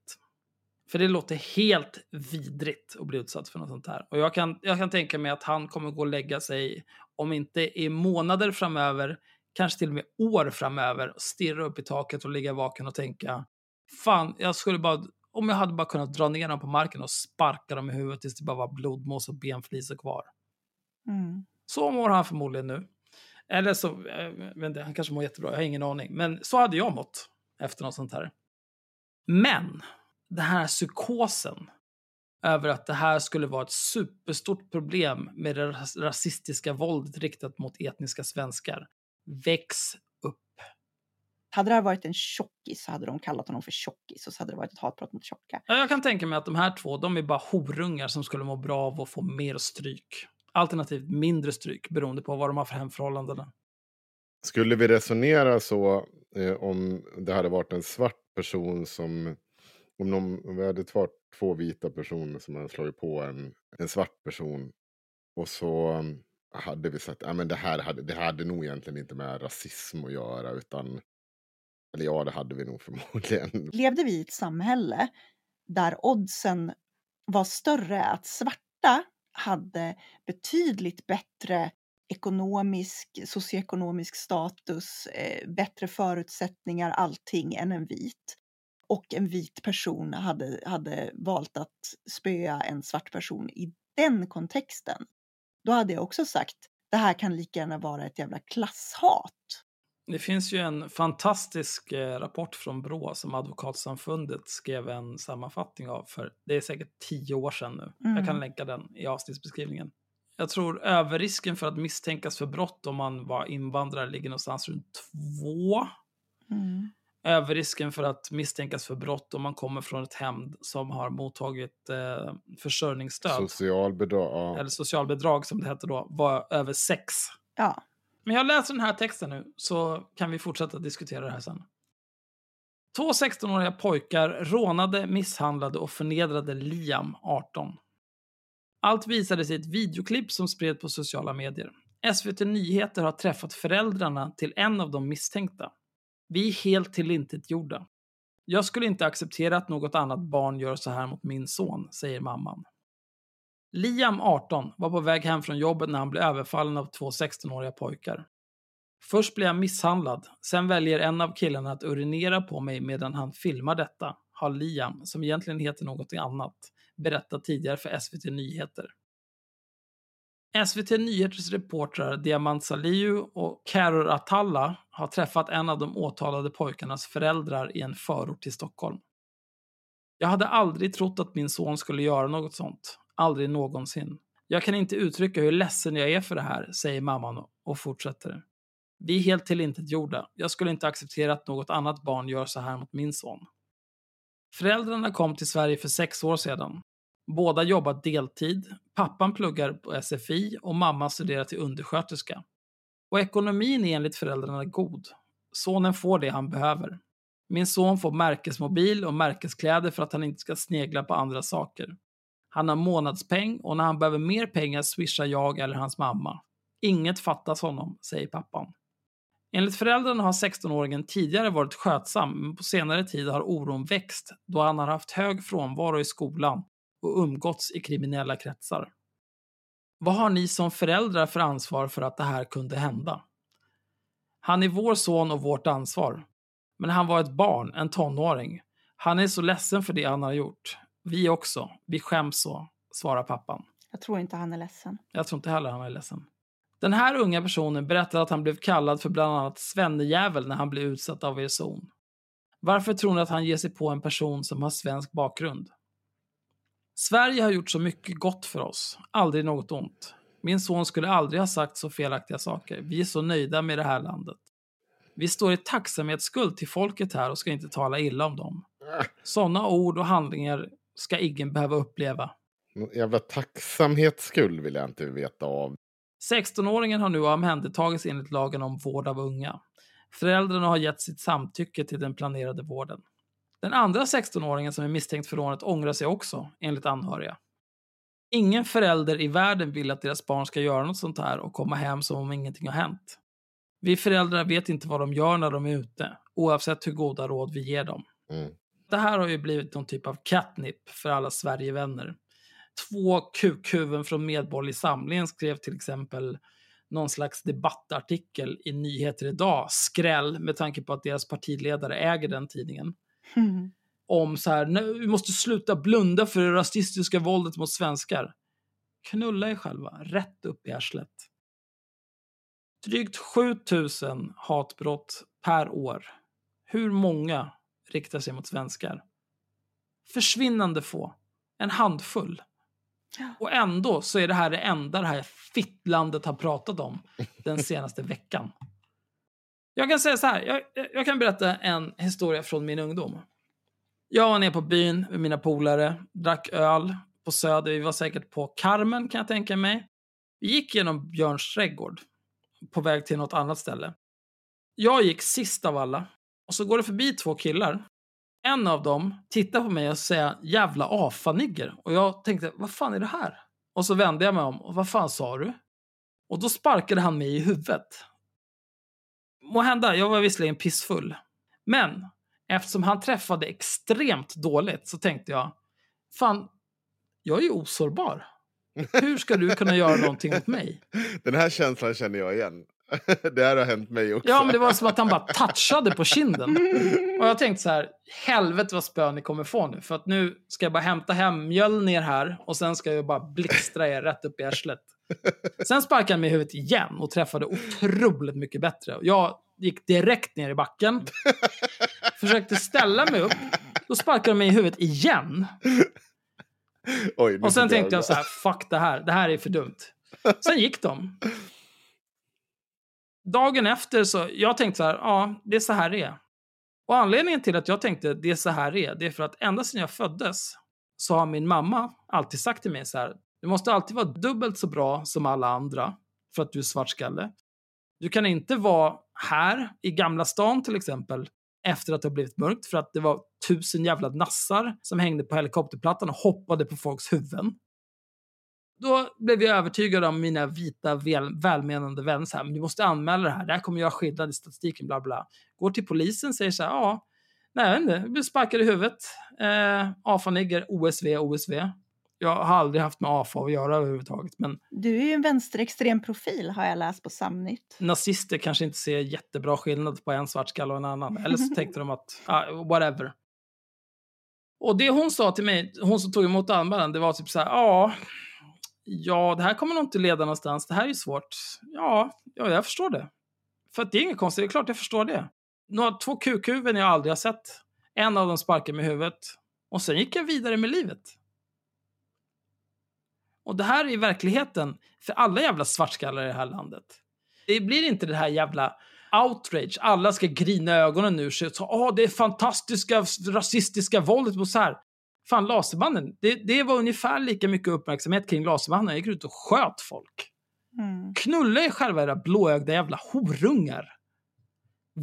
För det låter helt vidrigt att bli utsatt för något sånt här. Och jag kan, jag kan tänka mig att han kommer gå och lägga sig, om inte i månader framöver, kanske till och med år framöver, och stirra upp i taket och ligga vaken och tänka, fan, jag skulle bara, om jag hade bara kunnat dra ner dem på marken och sparka dem i huvudet tills det bara var blodmås och benflisor kvar. Mm. Så mår han förmodligen nu. Eller så, jag vet inte, han kanske mår jättebra, jag har ingen aning. Men så hade jag mått efter något sånt här. Men den här psykosen över att det här skulle vara ett superstort problem med det ras- rasistiska våldet riktat mot etniska svenskar väx upp. Hade det här varit en tjockis så hade de kallat honom för tjockis och så hade det varit ett hatbrott mot tjocka. Ja, Jag kan tänka mig att de här två, de är bara horungar som skulle må bra av att få mer stryk. Alternativt mindre stryk beroende på vad de har för hemförhållanden. Skulle vi resonera så eh, om det hade varit en svart person som... Om, de, om vi hade varit två vita personer som hade slagit på en, en svart person. Och så mm, hade vi sagt att det, här hade, det hade nog egentligen inte med rasism att göra. utan Eller ja, det hade vi nog förmodligen. Levde vi i ett samhälle där oddsen var större att svarta hade betydligt bättre ekonomisk, socioekonomisk status, eh, bättre förutsättningar, allting än en vit. Och en vit person hade, hade valt att spöa en svart person i den kontexten. Då hade jag också sagt, det här kan lika gärna vara ett jävla klasshat. Det finns ju en fantastisk eh, rapport från Brå som Advokatsamfundet skrev en sammanfattning av för det är säkert tio år sedan nu. Jag kan Mm. länka den i avsnittsbeskrivningen. Jag tror överrisken för att misstänkas för brott om man var invandrare ligger någonstans runt två. Mm. Överrisken för att misstänkas för brott om man kommer från ett hem som har mottagit eh, försörjningsstöd Socialbidrag. Ja. eller socialbidrag som det hette då var över sex. Ja, Men jag läser den här texten nu så kan vi fortsätta diskutera det här sen. Två 16-åriga pojkar rånade, misshandlade och förnedrade Liam, 18. Allt visades i ett videoklipp som spred på sociala medier. SVT Nyheter har träffat föräldrarna till en av de misstänkta. Vi är helt tillintetgjorda. Jag skulle inte acceptera att något annat barn gör så här mot min son, säger mamman. Liam, 18, var på väg hem från jobbet när han blev överfallen av två 16-åriga pojkar. Först blir han misshandlad, sen väljer en av killarna att urinera på mig medan han filmar detta, har Liam, som egentligen heter något annat, berättat tidigare för SVT Nyheter. SVT Nyheters reportrar Diamant Salihu och Carol Atalla har träffat en av de åtalade pojkarnas föräldrar i en förort till Stockholm. Jag hade aldrig trott att min son skulle göra något sånt. Aldrig någonsin. Jag kan inte uttrycka hur ledsen jag är för det här, säger mamman och fortsätter. Vi är helt tillintetgjorda. Jag skulle inte acceptera att något annat barn gör så här mot min son. Föräldrarna kom till Sverige för sex år sedan. Båda jobbar deltid, pappan pluggar på SFI och mamma studerar till undersköterska. Och ekonomin är enligt föräldrarna god. Sonen får det han behöver. Min son får märkesmobil och märkeskläder för att han inte ska snegla på andra saker. Han har månadspeng och när han behöver mer pengar swishar jag eller hans mamma. Inget fattas honom, säger pappan. Enligt föräldrarna har 16-åringen tidigare varit skötsam, men på senare tid har oron växt då han har haft hög frånvaro i skolan och umgåtts i kriminella kretsar. Vad har ni som föräldrar för ansvar för att det här kunde hända? Han är vår son och vårt ansvar. Men han var ett barn, en tonåring. Han är så ledsen för det han har gjort. Vi också. Vi skäms så, svarar pappan. jag tror inte han är ledsen. Jag tror inte heller han är ledsen. Den här unga personen berättade att han blev kallad för bland annat svennejävel när han blev utsatt av er son. Varför tror ni att han ger sig på en person som har svensk bakgrund? Sverige har gjort så mycket gott för oss, aldrig något ont. Min son skulle aldrig ha sagt så felaktiga saker. Vi är så nöjda med det här landet. Vi står i tacksamhetsskuld till folket här och ska inte tala illa om dem. Sådana ord och handlingar ska ingen behöva uppleva. Någon jävla tacksamhetsskuld vill jag inte veta av. 16-åringen har nu omhändertagits enligt lagen om vård av unga. Föräldrarna har gett sitt samtycke till den planerade vården. Den andra 16-åringen som är misstänkt för rånet ångrar sig också, enligt anhöriga. Ingen förälder i världen vill att deras barn ska göra något sånt här och komma hem som om ingenting har hänt. Vi föräldrar vet inte vad de gör när de är ute, oavsett hur goda råd vi ger dem. Mm. Det här har ju blivit någon typ av catnip för alla Sverigevänner. Två kukhuvuden från Medborgerlig Samling skrev till exempel någon slags debattartikel i Nyheter Idag, skräll med tanke på att deras partiledare äger den tidningen. Mm. Om så här, "Nej, vi måste sluta blunda för det rasistiska våldet mot svenskar. Knulla er själva, rätt upp i arslet. Drygt 7000 hatbrott per år. Hur många riktar sig mot svenskar? Försvinnande få. En handfull. Och ändå så är det här det enda det här fittlandet har pratat om den senaste veckan. Jag kan säga så här, jag, jag- kan berätta en historia från min ungdom. Jag var nere på byn med mina polare, drack öl på Söder. Vi var säkert på Carmen kan jag tänka mig. Vi gick genom Björns trädgård på väg till något annat ställe. Jag gick sist av alla och så går det förbi två killar. En av dem tittar på mig och säger jävla afanigger och jag tänkte vad fan är det här? Och så vände jag mig om och vad fan sa du? Och då sparkade han mig i huvudet. Må hända, jag var visserligen pissfull. Men eftersom han träffade extremt dåligt så tänkte jag, fan, jag är ju osårbar. Hur ska du kunna göra någonting mot mig? Den här känslan känner jag igen. det här har hänt mig också. Ja, men det var som att han bara touchade på kinden. Och jag tänkte så här, helvete vad spön ni kommer få nu. För att nu ska jag bara hämta hem Mjölnir här och sen ska jag bara blixtra er rätt upp i arslet. Sen sparkade han mig i huvudet igen och träffade otroligt mycket bättre. Jag gick direkt ner i backen. Försökte ställa mig upp. Då sparkade han mig i huvudet igen. Oj, Och sen tänkte jag så här, fuck det här, det här är för dumt. Sen gick de. Dagen efter så, jag tänkte så här, ja, det är så här det är. Och anledningen till att jag tänkte det är så här det är, det är för att ända sedan jag föddes så har min mamma alltid sagt till mig så här, du måste alltid vara dubbelt så bra som alla andra för att du är svartskalle. Du kan inte vara här i Gamla stan till exempel efter att det har blivit mörkt för att det var tusen jävla nassar som hängde på helikopterplattan och hoppade på folks huvuden. Då blev jag övertygad av mina vita väl, välmenande vänner så här, men du måste anmäla det här, det här kommer göra skillnad i statistiken, bla bla. Går till polisen säger så här, ja, nej, jag vet inte, jag blev sparkad i huvudet. Eh, AFA-nigger, OSV, OSV. Jag har aldrig haft med AFA att göra överhuvudtaget, men Du är ju en vänsterextrem profil har jag läst på Samnytt. nazister kanske inte ser jättebra skillnad på en svartskalle och en annan. Eller så tänkte de att, ah, whatever. Och det hon sa till mig, hon som tog emot anmälan, det var typ så här, ja, ja, det här kommer nog inte leda någonstans. Det här är ju svårt. Ja, ja, jag förstår det. För att det är inget konstigt, det är klart jag förstår det. Några, två kukhuvuden jag aldrig har sett. En av dem sparkade mig i huvudet. Och sen gick jag vidare med livet. Och det här är verkligheten för alla jävla svartskallar i det här landet. Det blir inte det här jävla outrage. Alla ska grina ögonen ur sig. Så, Åh, det är fantastiska rasistiska våldet mot så här. Fan, laserbanden. Det, det var ungefär lika mycket uppmärksamhet kring laserbanden. Jag gick ut och sköt folk. Mm. Knulla er själva era blåögda jävla horungar.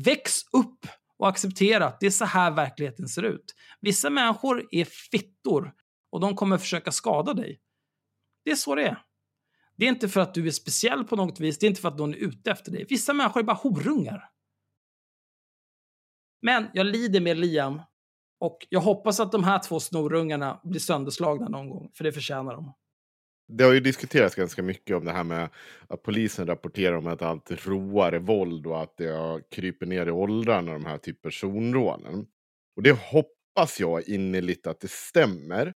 Väx upp och acceptera att det är så här verkligheten ser ut. Vissa människor är fittor och de kommer försöka skada dig. Det är så det är. Det är inte för att du är speciell på något vis, det är inte för att någon är ute efter dig. Vissa människor är bara horungar. Men jag lider med Liam och jag hoppas att de här två snorungarna blir sönderslagna någon gång, för det förtjänar de. Det har ju diskuterats ganska mycket om det här med att polisen rapporterar om att allt råare våld och att det har kryper ner i åldrarna, de här typ personrånen. Och det hoppas jag innerligt att det stämmer.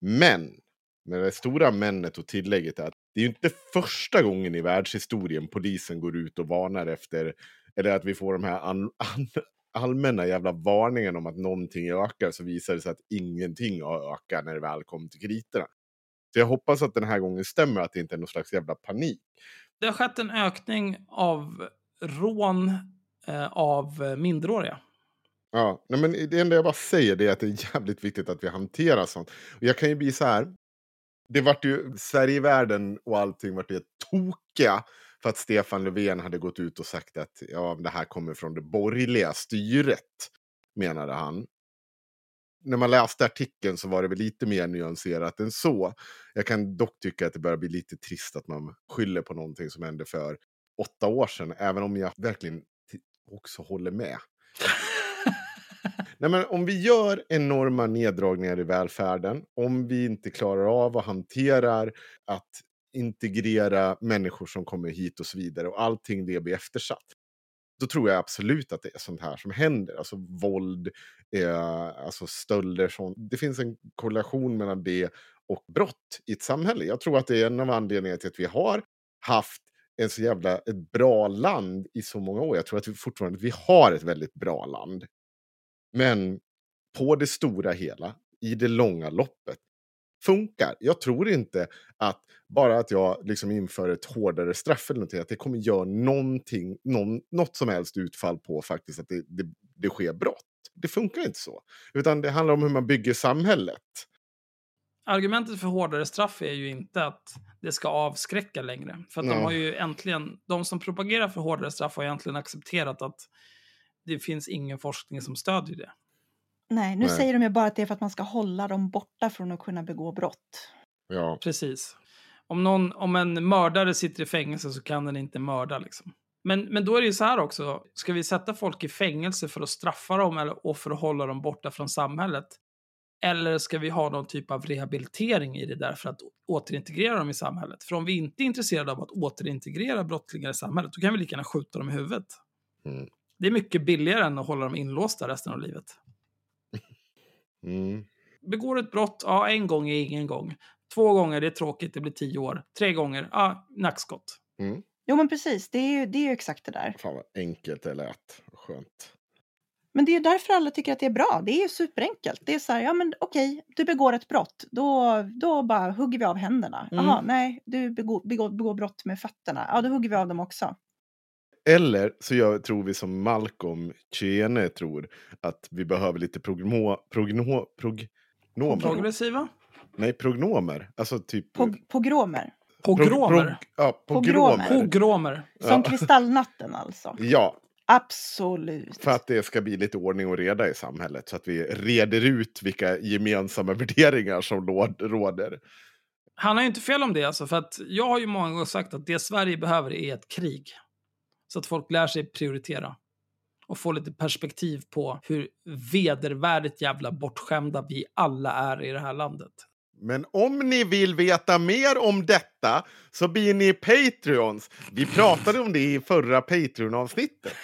Men, med det stora männet och tillägget är att det är inte första gången i världshistorien polisen går ut och varnar efter, eller att vi får de här an, an, allmänna jävla varningen om att någonting ökar så visar det sig att ingenting har ökat när det väl kommer till kritorna. Så jag hoppas att den här gången stämmer att det inte är någon slags jävla panik. Det har skett en ökning av rån eh, av minderåriga. Ja, nej men det enda jag bara säger är att det är jävligt viktigt att vi hanterar sånt. Och jag kan ju bli så här. Det vart ju, Sverigevärlden och allting vart ju tokiga för att Stefan Löfven hade gått ut och sagt att ja, det här kommer från det borgerliga styret, menade han. När man läste artikeln så var det väl lite mer nyanserat än så. Jag kan dock tycka att det börjar bli lite trist att man skyller på någonting som hände för åtta år sedan, även om jag verkligen också håller med. Nej, men om vi gör enorma neddragningar i välfärden, om vi inte klarar av och hanterar att integrera människor som kommer hit och så vidare och allting det blir eftersatt. Då tror jag absolut att det är sånt här som händer. Alltså våld, eh, alltså stölder. Sånt. Det finns en korrelation mellan det och brott i ett samhälle. Jag tror att det är en av anledningarna till att vi har haft en så jävla ett bra land i så många år. Jag tror att vi fortfarande vi har ett väldigt bra land. Men på det stora hela, i det långa loppet, funkar. Jag tror inte att bara att jag liksom inför ett hårdare straff eller någonting, att det kommer göra någonting, någon, något som helst utfall på faktiskt att det, det, det sker brott. Det funkar inte så. Utan det handlar om hur man bygger samhället. Argumentet för hårdare straff är ju inte att det ska avskräcka längre. För att de har ju äntligen, de som propagerar för hårdare straff har egentligen accepterat att det finns ingen forskning som stödjer det. Nej, nu Nej. säger de ju bara att det är för att man ska hålla dem borta från att kunna begå brott. Ja. Precis. Om, någon, om en mördare sitter i fängelse så kan den inte mörda liksom. Men, men då är det ju så här också, ska vi sätta folk i fängelse för att straffa dem eller, och för att hålla dem borta från samhället? Eller ska vi ha någon typ av rehabilitering i det där för att återintegrera dem i samhället? För om vi inte är intresserade av att återintegrera brottslingar i samhället, då kan vi lika gärna skjuta dem i huvudet. Mm. Det är mycket billigare än att hålla dem inlåsta resten av livet. Mm. Begår ett brott, ja, en gång är ingen gång. Två gånger, det är tråkigt, det blir tio år. Tre gånger, ja, nackskott. Mm. Jo, men precis. Det är ju, det är ju exakt det där. Fan vad enkelt det lät. Skönt. Men det är ju därför alla tycker att det är bra. Det är ju superenkelt. Det är så här, ja men okej, du begår ett brott. Då, då bara hugger vi av händerna. Mm. Jaha, nej, du begår, begår, begår brott med fötterna. Ja, då hugger vi av dem också. Eller så gör, tror vi som Malcolm Chiene tror, att vi behöver lite progno, progno, prognomer. Progressiva? Nej, prognomer. Alltså typ... Pog, pogromer. Pogromer? Pro, ja, pogromer. Pogromer. Som ja. kristallnatten alltså? Ja. Absolut. För att det ska bli lite ordning och reda i samhället. Så att vi reder ut vilka gemensamma värderingar som råder. Han har ju inte fel om det alltså, för att jag har ju många gånger sagt att det Sverige behöver är ett krig. Så att folk lär sig prioritera. Och få lite perspektiv på hur vedervärdigt jävla bortskämda vi alla är i det här landet. Men om ni vill veta mer om detta så blir ni Patreons. Vi pratade om det i förra Patreon-avsnittet.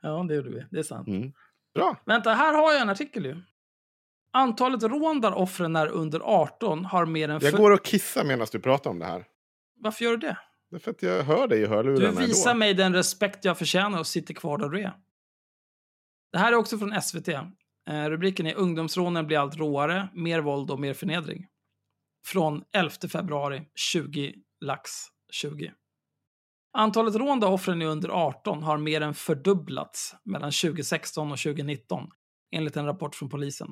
ja, det gjorde vi. Det är sant. Mm. Bra. Vänta, här har jag en artikel ju. Antalet rån där offren är under 18 har mer än... Jag går och kissar medan du pratar om det här. Varför gör du det? Det är för att jag hör dig i hörlurarna Du visar mig den respekt jag förtjänar och sitter kvar där du är. Det här är också från SVT. Eh, rubriken är Ungdomsrånen blir allt råare, mer våld och mer förnedring. Från 11 februari 20 lax 20. Antalet rån där offren är under 18 har mer än fördubblats mellan 2016 och 2019, enligt en rapport från polisen.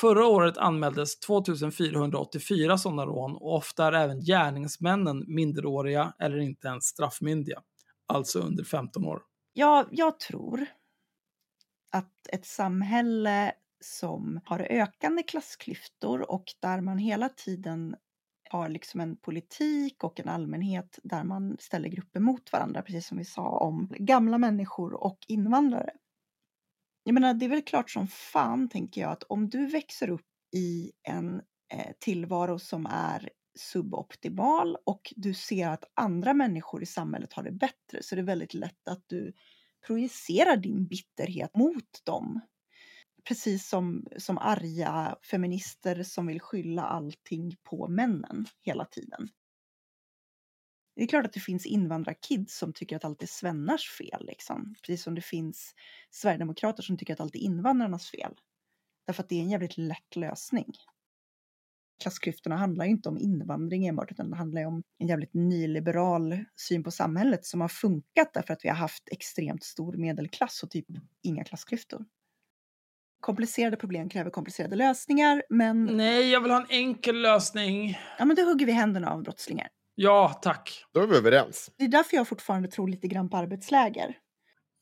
Förra året anmäldes 2484 sådana rån och ofta är även gärningsmännen minderåriga eller inte ens straffmyndiga, alltså under 15 år. Ja, jag tror att ett samhälle som har ökande klassklyftor och där man hela tiden har liksom en politik och en allmänhet där man ställer grupper mot varandra, precis som vi sa om gamla människor och invandrare. Jag menar, det är väl klart som fan, tänker jag, att om du växer upp i en eh, tillvaro som är suboptimal och du ser att andra människor i samhället har det bättre så är det väldigt lätt att du projicerar din bitterhet mot dem. precis som, som arga feminister som vill skylla allting på männen hela tiden. Det är klart att det finns invandrarkids som tycker att allt är svennars fel, liksom. precis som det finns sverigedemokrater som tycker att allt är invandrarnas fel. Därför att det är en jävligt lätt lösning. Klassklyftorna handlar ju inte om invandring enbart, utan det handlar om en jävligt nyliberal syn på samhället som har funkat därför att vi har haft extremt stor medelklass och typ inga klassklyftor. Komplicerade problem kräver komplicerade lösningar, men... Nej, jag vill ha en enkel lösning. Ja, men då hugger vi händerna av brottslingar. Ja, tack. Då är vi överens. Det är därför jag fortfarande tror lite grann på arbetsläger.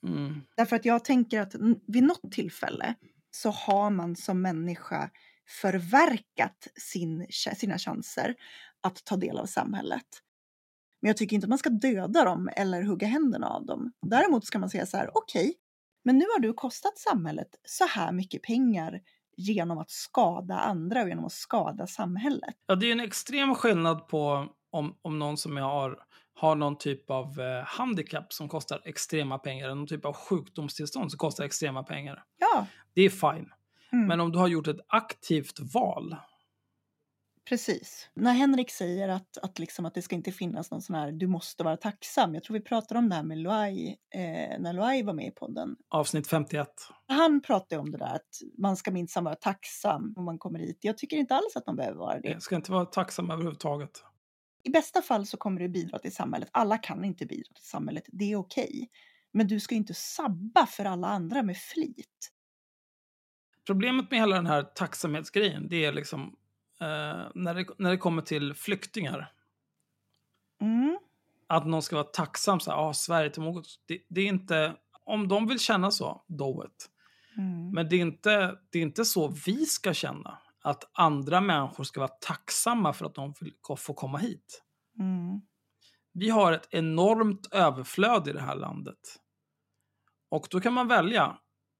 Mm. Därför att jag tänker att vid något tillfälle så har man som människa förverkat sin, sina chanser att ta del av samhället. Men jag tycker inte att man ska döda dem eller hugga händerna av dem. Däremot ska man säga så här, okej, okay, men nu har du kostat samhället så här mycket pengar genom att skada andra och genom att skada samhället. Ja, det är en extrem skillnad på om, om någon som jag har, har någon typ av eh, handikapp som kostar extrema pengar, eller någon typ av sjukdomstillstånd som kostar extrema pengar. Ja. Det är fine. Mm. Men om du har gjort ett aktivt val. Precis. När Henrik säger att, att, liksom att det ska inte finnas någon sån här du måste vara tacksam. Jag tror vi pratade om det här med Loai eh, när Loai var med i podden. Avsnitt 51. Han pratade om det där att man ska minsann vara tacksam om man kommer hit. Jag tycker inte alls att man behöver vara det. Jag ska inte vara tacksam överhuvudtaget. I bästa fall så kommer du bidra till samhället. Alla kan inte bidra till samhället. Det är okej. Okay. Men du ska inte sabba för alla andra med flit. Problemet med hela den här tacksamhetsgrejen, det är liksom eh, när, det, när det kommer till flyktingar. Mm. Att någon ska vara tacksam, så här, ah, Sverige till något. Det, det, är inte, om de vill känna så, do it. Mm. Men det är, inte, det är inte så vi ska känna. Att andra människor ska vara tacksamma för att de vill få komma hit. Mm. Vi har ett enormt överflöd i det här landet. Och då kan man välja.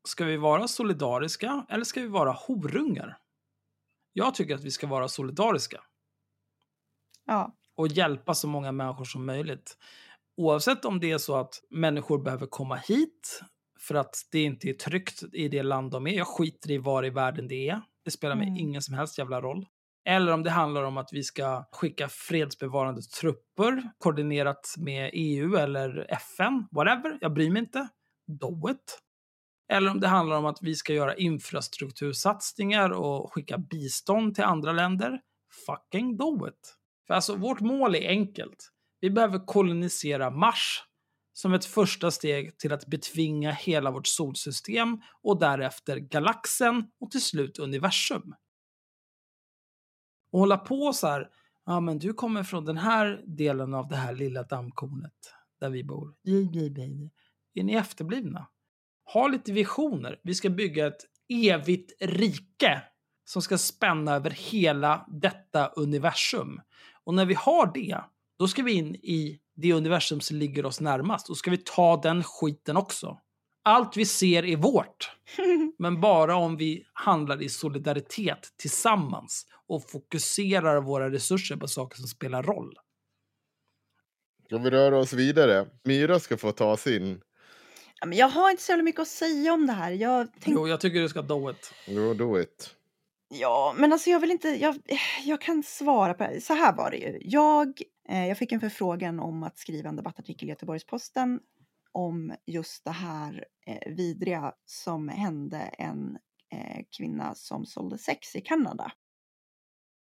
Ska vi vara solidariska eller ska vi vara horungar? Jag tycker att vi ska vara solidariska. Ja. Och hjälpa så många människor som möjligt. Oavsett om det är så att människor behöver komma hit för att det inte är tryggt i det land de är. Jag skiter i var i världen det är. Det spelar mig Mm. ingen som helst jävla roll. Eller om det handlar om att vi ska skicka fredsbevarande trupper koordinerat med EU eller FN, whatever. Jag bryr mig inte. Do it. Eller om det handlar om att vi ska göra infrastruktursatsningar och skicka bistånd till andra länder. Fucking do it. För alltså, vårt mål är enkelt. Vi behöver kolonisera Mars som ett första steg till att betvinga hela vårt solsystem och därefter galaxen och till slut universum. Och hålla på så här, ja men du kommer från den här delen av det här lilla dammkornet där vi bor. Är ni efterblivna? Ha lite visioner. Vi ska bygga ett evigt rike som ska spänna över hela detta universum. Och när vi har det, då ska vi in i det universum som ligger oss närmast. Då ska vi ta den skiten också. Allt vi ser är vårt. Men bara om vi handlar i solidaritet tillsammans och fokuserar våra resurser på saker som spelar roll. Ska vi röra oss vidare? Myra ska få ta sin. Ja, men jag har inte så mycket att säga om det här. Jag tänkte... Jo, jag tycker du ska do it. Jo, do it. Ja, men alltså jag vill inte, jag, jag kan svara på det. Så här var det ju. Jag, eh, jag fick en förfrågan om att skriva en debattartikel i Göteborgs-Posten om just det här eh, vidriga som hände en eh, kvinna som sålde sex i Kanada.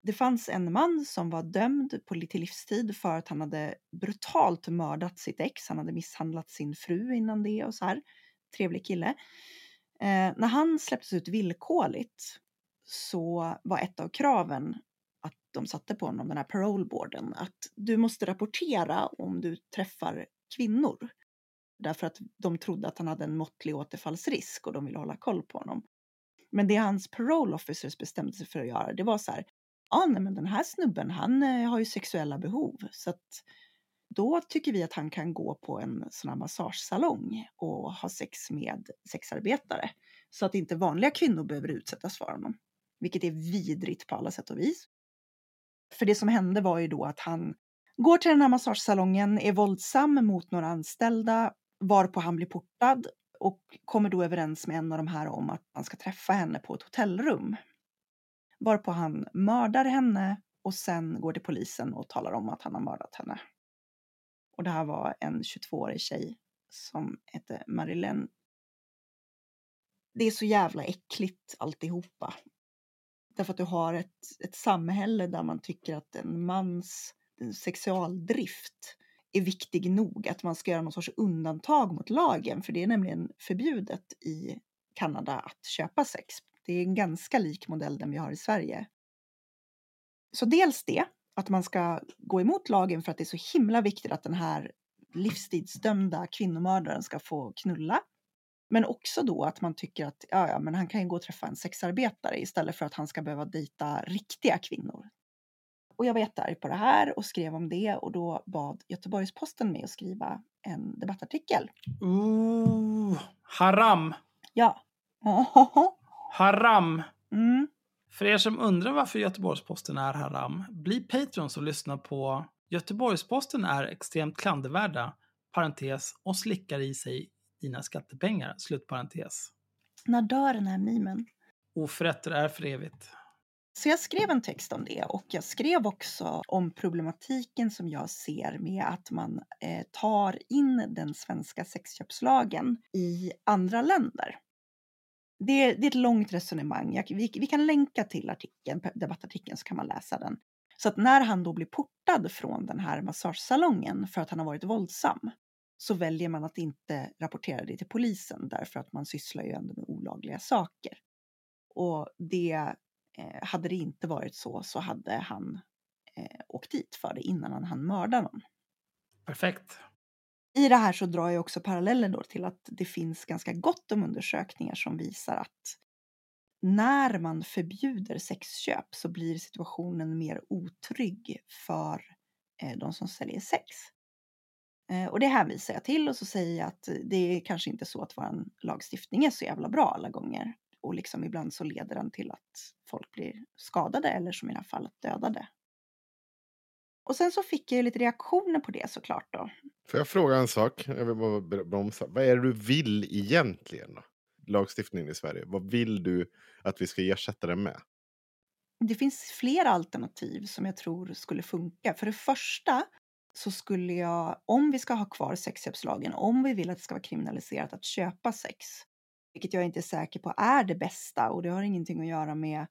Det fanns en man som var dömd på till livstid för att han hade brutalt mördat sitt ex. Han hade misshandlat sin fru innan det och så här. Trevlig kille. Eh, när han släpptes ut villkorligt så var ett av kraven att de satte på honom den här paroleboarden att du måste rapportera om du träffar kvinnor. Därför att de trodde att han hade en måttlig återfallsrisk och de ville hålla koll på honom. Men det hans parole officers bestämde sig för att göra, det var så här, ja nej men den här snubben han eh, har ju sexuella behov så att då tycker vi att han kan gå på en sån här massagesalong och ha sex med sexarbetare. Så att inte vanliga kvinnor behöver utsättas för honom. Vilket är vidrigt på alla sätt och vis. För det som hände var ju då att han går till den här massagesalongen, är våldsam mot några anställda, varpå han blir portad och kommer då överens med en av de här om att han ska träffa henne på ett hotellrum. Varpå han mördar henne och sen går till polisen och talar om att han har mördat henne. Och det här var en 22-årig tjej som hette Marilyn. Det är så jävla äckligt alltihopa. Därför att du har ett, ett samhälle där man tycker att en mans sexualdrift är viktig nog att man ska göra någon sorts undantag mot lagen. För det är nämligen förbjudet i Kanada att köpa sex. Det är en ganska lik modell den vi har i Sverige. Så dels det, att man ska gå emot lagen för att det är så himla viktigt att den här livstidsdömda kvinnomördaren ska få knulla. Men också då att man tycker att ja, ja, men han kan ju gå och träffa en sexarbetare istället för att han ska behöva dejta riktiga kvinnor. Och jag var jättearg på det här och skrev om det och då bad Göteborgs-Posten mig att skriva en debattartikel. Ooh, haram! Ja. Haram! Mm. För er som undrar varför Göteborgs-Posten är haram, bli patrons och lyssna på Göteborgs-Posten är extremt klandervärda, parentes, och slickar i sig dina skattepengar, slutparentes. När dör den här mimen? Oförrätter är för evigt. Så jag skrev en text om det och jag skrev också om problematiken som jag ser med att man eh, tar in den svenska sexköpslagen i andra länder. Det, det är ett långt resonemang. Jag, vi, vi, kan länka till artikeln, debattartikeln så kan man läsa den. Så att när han då blir portad från den här massagesalongen för att han har varit våldsam så väljer man att inte rapportera det till polisen därför att man sysslar ju ändå med olagliga saker. Och det Eh, hade det inte varit så så hade han eh, åkt dit för det innan han hann mörda någon. Perfekt. I det här så drar jag också parallellen då till att det finns ganska gott om undersökningar som visar att när man förbjuder sexköp så blir situationen mer otrygg för eh, de som säljer sex. Eh, och det hänvisar jag till och så säger jag att det är kanske inte så att vår lagstiftning är så jävla bra alla gånger och liksom ibland så leder den till att folk blir skadade eller som i det här fallet dödade. Och sen så fick jag ju lite reaktioner på det såklart då. Får jag fråga en sak? Jag vill bara bromsa. Vad är det du vill egentligen? Då? Lagstiftningen i Sverige. Vad vill du att vi ska ersätta den med? Det finns flera alternativ som jag tror skulle funka. För det första så skulle jag, om vi ska ha kvar sexköpslagen, om vi vill att det ska vara kriminaliserat att köpa sex, vilket jag inte är säker på är det bästa och det har ingenting att göra med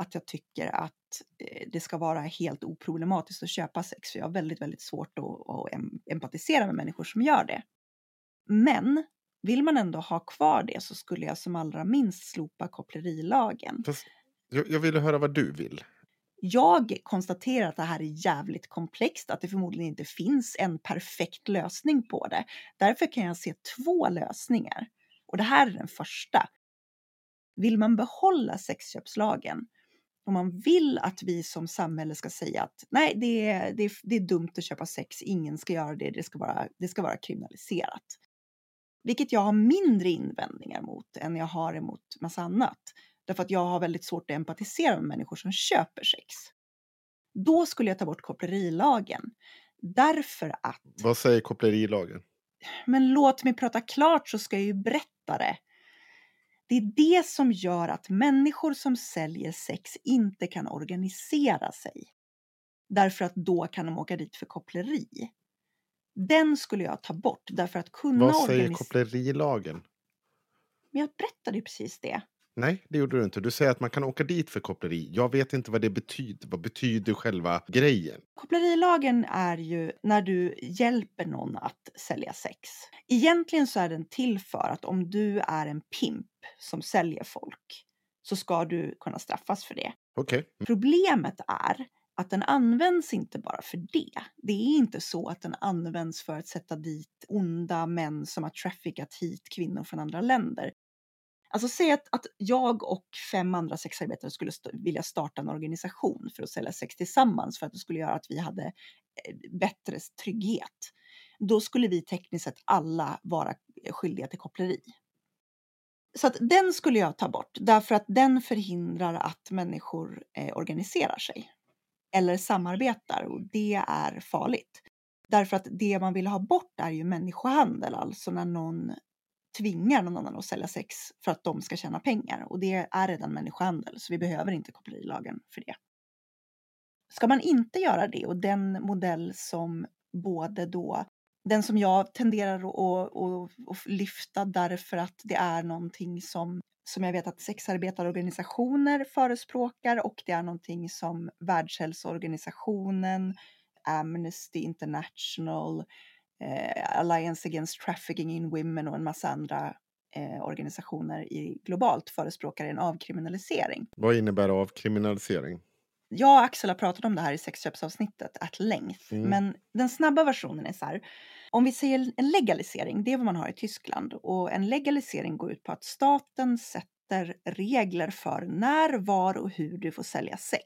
att jag tycker att eh, det ska vara helt oproblematiskt att köpa sex. För jag har väldigt, väldigt svårt att, att empatisera med människor som gör det. Men vill man ändå ha kvar det så skulle jag som allra minst slopa kopplerilagen. Fast jag, jag ville höra vad du vill. Jag konstaterar att det här är jävligt komplext, att det förmodligen inte finns en perfekt lösning på det. Därför kan jag se två lösningar. Och det här är den första. Vill man behålla sexköpslagen om man vill att vi som samhälle ska säga att nej, det är, det är, det är dumt att köpa sex, ingen ska göra det, det ska, vara, det ska vara kriminaliserat. Vilket jag har mindre invändningar mot än jag har emot massa annat. Därför att jag har väldigt svårt att empatisera med människor som köper sex. Då skulle jag ta bort kopplerilagen. Därför att... Vad säger kopplerilagen? Men låt mig prata klart så ska jag ju berätta det. Det är det som gör att människor som säljer sex inte kan organisera sig. Därför att då kan de åka dit för koppleri. Den skulle jag ta bort därför att kunna Vad säger kopplerilagen? Men jag berättade ju precis det. Nej, det gjorde du inte. Du säger att man kan åka dit för koppleri. Jag vet inte vad det betyder. Vad betyder själva grejen? Kopplerilagen är ju när du hjälper någon att sälja sex. Egentligen så är den till för att om du är en pimp som säljer folk så ska du kunna straffas för det. Okay. Problemet är att den används inte bara för det. Det är inte så att den används för att sätta dit onda män som har traffickat hit kvinnor från andra länder. Alltså säg att, att jag och fem andra sexarbetare skulle st vilja starta en organisation för att sälja sex tillsammans för att det skulle göra att vi hade eh, bättre trygghet. Då skulle vi tekniskt sett alla vara eh, skyldiga till koppleri. Så att den skulle jag ta bort därför att den förhindrar att människor eh, organiserar sig eller samarbetar och det är farligt. Därför att det man vill ha bort är ju människohandel, alltså när någon tvingar någon annan att sälja sex för att de ska tjäna pengar. Och det är redan människohandel, så vi behöver inte kopplerilagen för det. Ska man inte göra det och den modell som både då den som jag tenderar att, att, att, lyfta därför att det är någonting som, som jag vet att sexarbetarorganisationer förespråkar och det är någonting som Världshälsoorganisationen, Amnesty International, eh, Alliance Against Trafficking in Women och en massa andra eh, organisationer i, globalt förespråkar en avkriminalisering. Vad innebär avkriminalisering? Jag och Axel har pratat om det här i sexköpsavsnittet at length, mm. men den snabba versionen är så här. Om vi säger en legalisering, det är vad man har i Tyskland och en legalisering går ut på att staten sätter regler för när, var och hur du får sälja sex.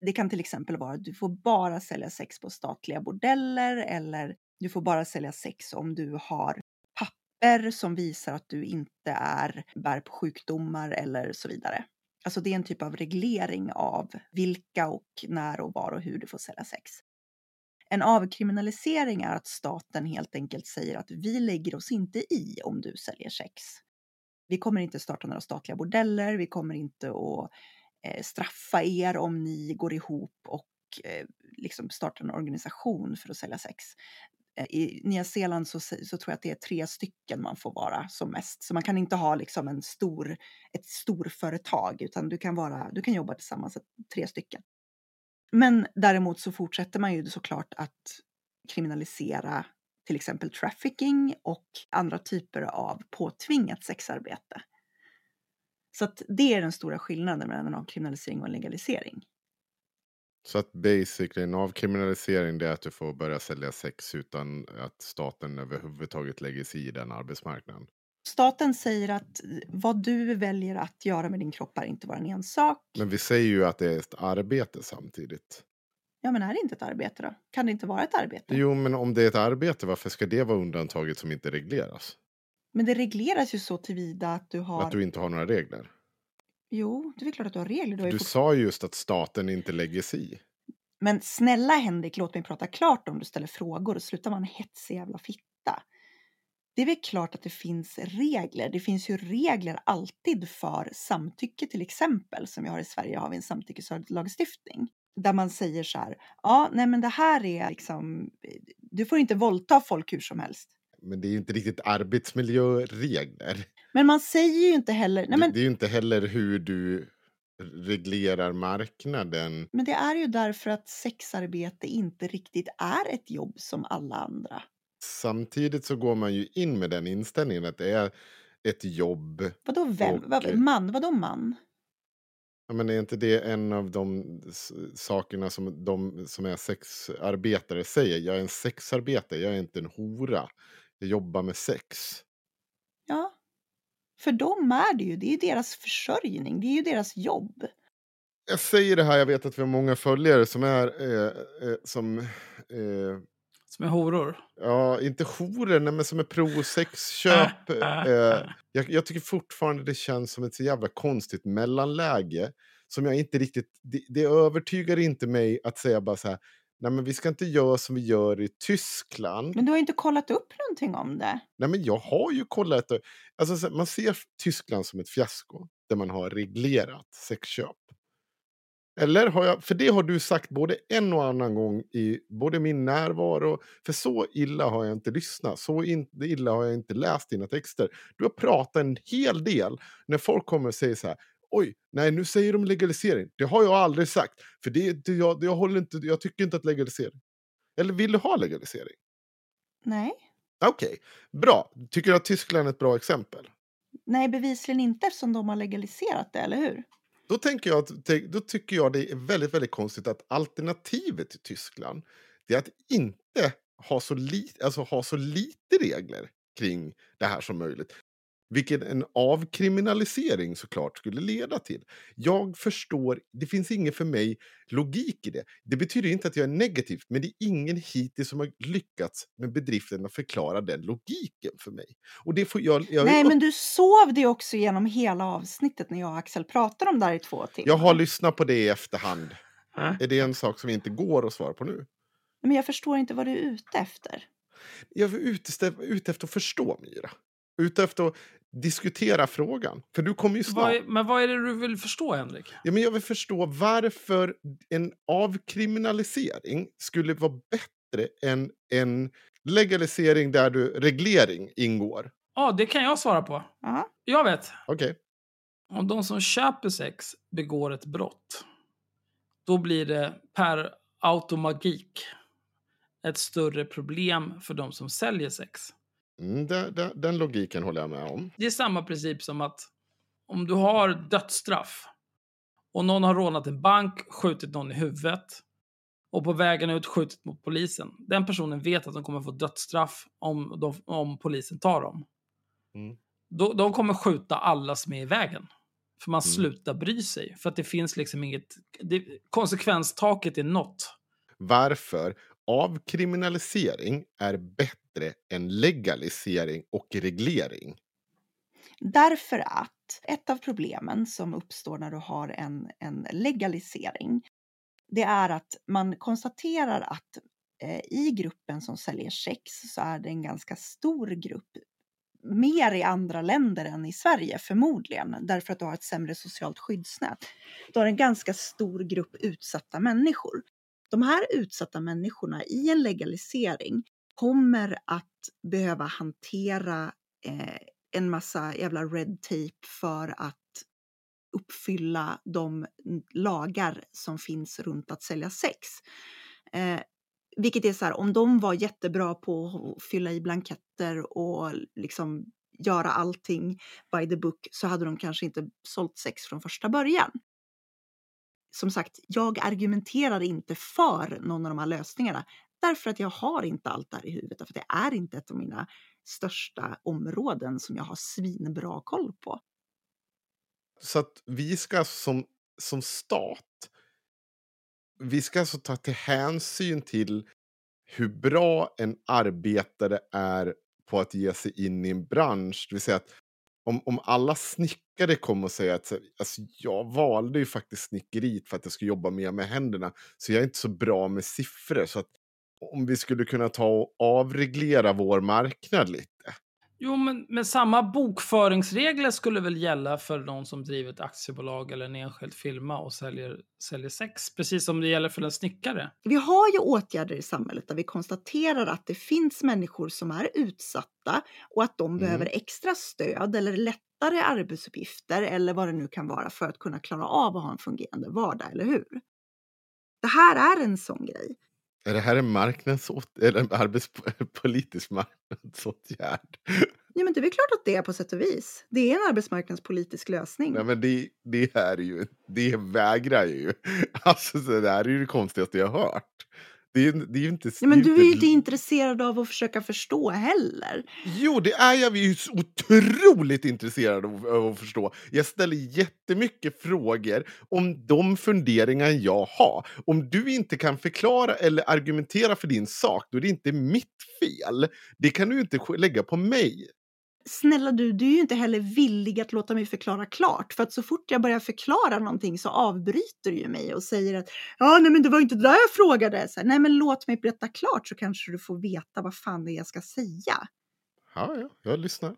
Det kan till exempel vara att du får bara sälja sex på statliga bordeller eller du får bara sälja sex om du har papper som visar att du inte är bär på sjukdomar eller så vidare. Alltså det är en typ av reglering av vilka och när och var och hur du får sälja sex. En avkriminalisering är att staten helt enkelt säger att vi lägger oss inte i om du säljer sex. Vi kommer inte starta några statliga bordeller, vi kommer inte att eh, straffa er om ni går ihop och eh, liksom startar en organisation för att sälja sex. Eh, I Nya Zeeland så, så tror jag att det är tre stycken man får vara som mest. Så man kan inte ha liksom en stor, ett storföretag utan du kan, vara, du kan jobba tillsammans, tre stycken. Men däremot så fortsätter man ju såklart att kriminalisera till exempel trafficking och andra typer av påtvingat sexarbete. Så att det är den stora skillnaden mellan avkriminalisering och legalisering. Så att basically en avkriminalisering det är att du får börja sälja sex utan att staten överhuvudtaget lägger sig i den arbetsmarknaden? Staten säger att vad du väljer att göra med din kropp är inte bara en ensak. Men vi säger ju att det är ett arbete samtidigt. Ja, men är det inte ett arbete då? Kan det inte vara ett arbete? Jo, men om det är ett arbete, varför ska det vara undantaget som inte regleras? Men det regleras ju så tillvida att du har... Att du inte har några regler? Jo, det är klart att du har regler. Du, har du sa just att staten inte lägger sig i. Men snälla Henrik, låt mig prata klart om du ställer frågor och sluta vara en hetsig jävla fitta. Det är väl klart att det finns regler. Det finns ju regler alltid för samtycke till exempel. Som vi har i Sverige har vi en samtyckeslagstiftning. Där man säger så här, ja, nej men det här är liksom, du får inte våldta folk hur som helst. Men det är ju inte riktigt arbetsmiljöregler. Men man säger ju inte heller... Nej, men... Det är ju inte heller hur du reglerar marknaden. Men det är ju därför att sexarbete inte riktigt är ett jobb som alla andra. Samtidigt så går man ju in med den inställningen att det är ett jobb. Vadå vem? Och... Vad, man? Vadå man? Ja, men är inte det en av de sakerna som de som är sexarbetare säger? Jag är en sexarbetare, jag är inte en hora. Jag jobbar med sex. Ja, för dem är det ju, det är ju deras försörjning, det är ju deras jobb. Jag säger det här, jag vet att vi har många följare som är eh, eh, som... Eh, som är horor? Ja, inte horor, men som är pro-sexköp. eh, jag, jag, tycker fortfarande det känns som ett så jävla konstigt mellanläge. Som jag inte riktigt, det, det övertygar inte mig att säga bara så här, Nej, men vi ska inte göra som vi gör i Tyskland. Men du har inte kollat upp någonting om det. Nej, men jag har ju kollat. Alltså, man ser Tyskland som ett fiasko där man har reglerat sexköp. Eller har jag, för det har du sagt både en och annan gång i både min närvaro, för så illa har jag inte lyssnat, så in, illa har jag inte läst dina texter. Du har pratat en hel del när folk kommer och säger så här, oj, nej nu säger de legalisering. Det har jag aldrig sagt. För det, det, jag, jag, håller inte, jag tycker inte att legalisering. Eller vill du ha legalisering? Nej. Okej, okay. bra. Tycker du att Tyskland är ett bra exempel? Nej, bevisligen inte eftersom de har legaliserat det, eller hur? Då, tänker jag att, då tycker jag det är väldigt, väldigt konstigt att alternativet till Tyskland det är att inte ha så, li, alltså ha så lite regler kring det här som möjligt. Vilket en avkriminalisering såklart skulle leda till. Jag förstår, det finns ingen för mig logik i det. Det betyder inte att jag är negativ, men det är ingen hittills som har lyckats med bedriften att förklara den logiken för mig. Och det får jag, jag Nej, men du sov det också genom hela avsnittet när jag och Axel pratade om det här i två timmar. Jag har lyssnat på det i efterhand. Äh? Är det en sak som inte går att svara på nu? Men jag förstår inte vad du är ute efter. Jag är ute, ute efter att förstå, Myra. ute efter att diskutera frågan. För du kommer ju snart... Vad är, men vad är det du vill förstå, Henrik? Ja, men jag vill förstå varför en avkriminalisering skulle vara bättre än en legalisering där du, reglering ingår. Ja, det kan jag svara på. Ja. Jag vet. Okej. Om de som köper sex begår ett brott, då blir det per automagik ett större problem för de som säljer sex. Mm, det- det- den logiken håller jag med om. Det är samma princip som att om du har dödsstraff och någon har rånat en bank, skjutit någon i huvudet och på vägen ut skjutit mot polisen. Den personen vet att de kommer få dödsstraff om, de, om polisen tar dem. Mm. Då, de kommer skjuta alla som är i vägen. För man Mm. slutar bry sig. För att det finns liksom inget... Det, konsekvenstaket är nått. Varför avkriminalisering är bättre än legalisering och reglering. Därför att ett av problemen som uppstår när du har en, en legalisering, det är att man konstaterar att eh, i gruppen som säljer sex så är det en ganska stor grupp, mer i andra länder än i Sverige förmodligen, därför att du har ett sämre socialt skyddsnät. Du har en ganska stor grupp utsatta människor. De här utsatta människorna i en legalisering kommer att behöva hantera eh, en massa jävla red tape för att uppfylla de lagar som finns runt att sälja sex. Eh, vilket är så här, om de var jättebra på att fylla i blanketter och liksom göra allting by the book så hade de kanske inte sålt sex från första början. Som sagt, jag argumenterar inte för någon av de här lösningarna därför att jag har inte allt där i huvudet, för det är inte ett av mina största områden som jag har svinbra koll på. Så att vi ska alltså som, som stat, vi ska alltså ta till hänsyn till hur bra en arbetare är på att ge sig in i en bransch. Det vill säga att om, om alla snickare kommer och säger att alltså, jag valde ju faktiskt snickeriet för att jag skulle jobba mer med händerna, så jag är inte så bra med siffror. Så att om vi skulle kunna ta och avreglera vår marknad lite. Jo, men, men samma bokföringsregler skulle väl gälla för någon som driver ett aktiebolag eller en enskild firma och säljer, säljer sex. Precis som det gäller för en snickare. Vi har ju åtgärder i samhället där vi konstaterar att det finns människor som är utsatta och att de Mm. behöver extra stöd eller lättare arbetsuppgifter eller vad det nu kan vara för att kunna klara av att ha en fungerande vardag, eller hur? Det här är en sån grej. Är det här en marknadsåt- eller en arbetspolitisk marknadsåtgärd? Ja, men det är väl klart att det är på sätt och vis. Det är en arbetsmarknadspolitisk lösning. Nej, men det, det här är ju, det vägrar ju. Alltså så det här är ju det konstigaste jag har hört. Det är, det är ju inte... Ja, men du är ju inte intresserad av att försöka förstå heller. Jo, det är jag ju så otroligt intresserad av, av att förstå. Jag ställer jättemycket frågor om de funderingar jag har. Om du inte kan förklara eller argumentera för din sak, då är det inte mitt fel. Det kan du inte lägga på mig. Snälla du, du är ju inte heller villig att låta mig förklara klart. För att så fort jag börjar förklara någonting så avbryter du ju mig och säger att ja, nej, men det var inte det där jag frågade. Så här, nej, men låt mig berätta klart så kanske du får veta vad fan det är jag ska säga. Ja, ja, jag lyssnar.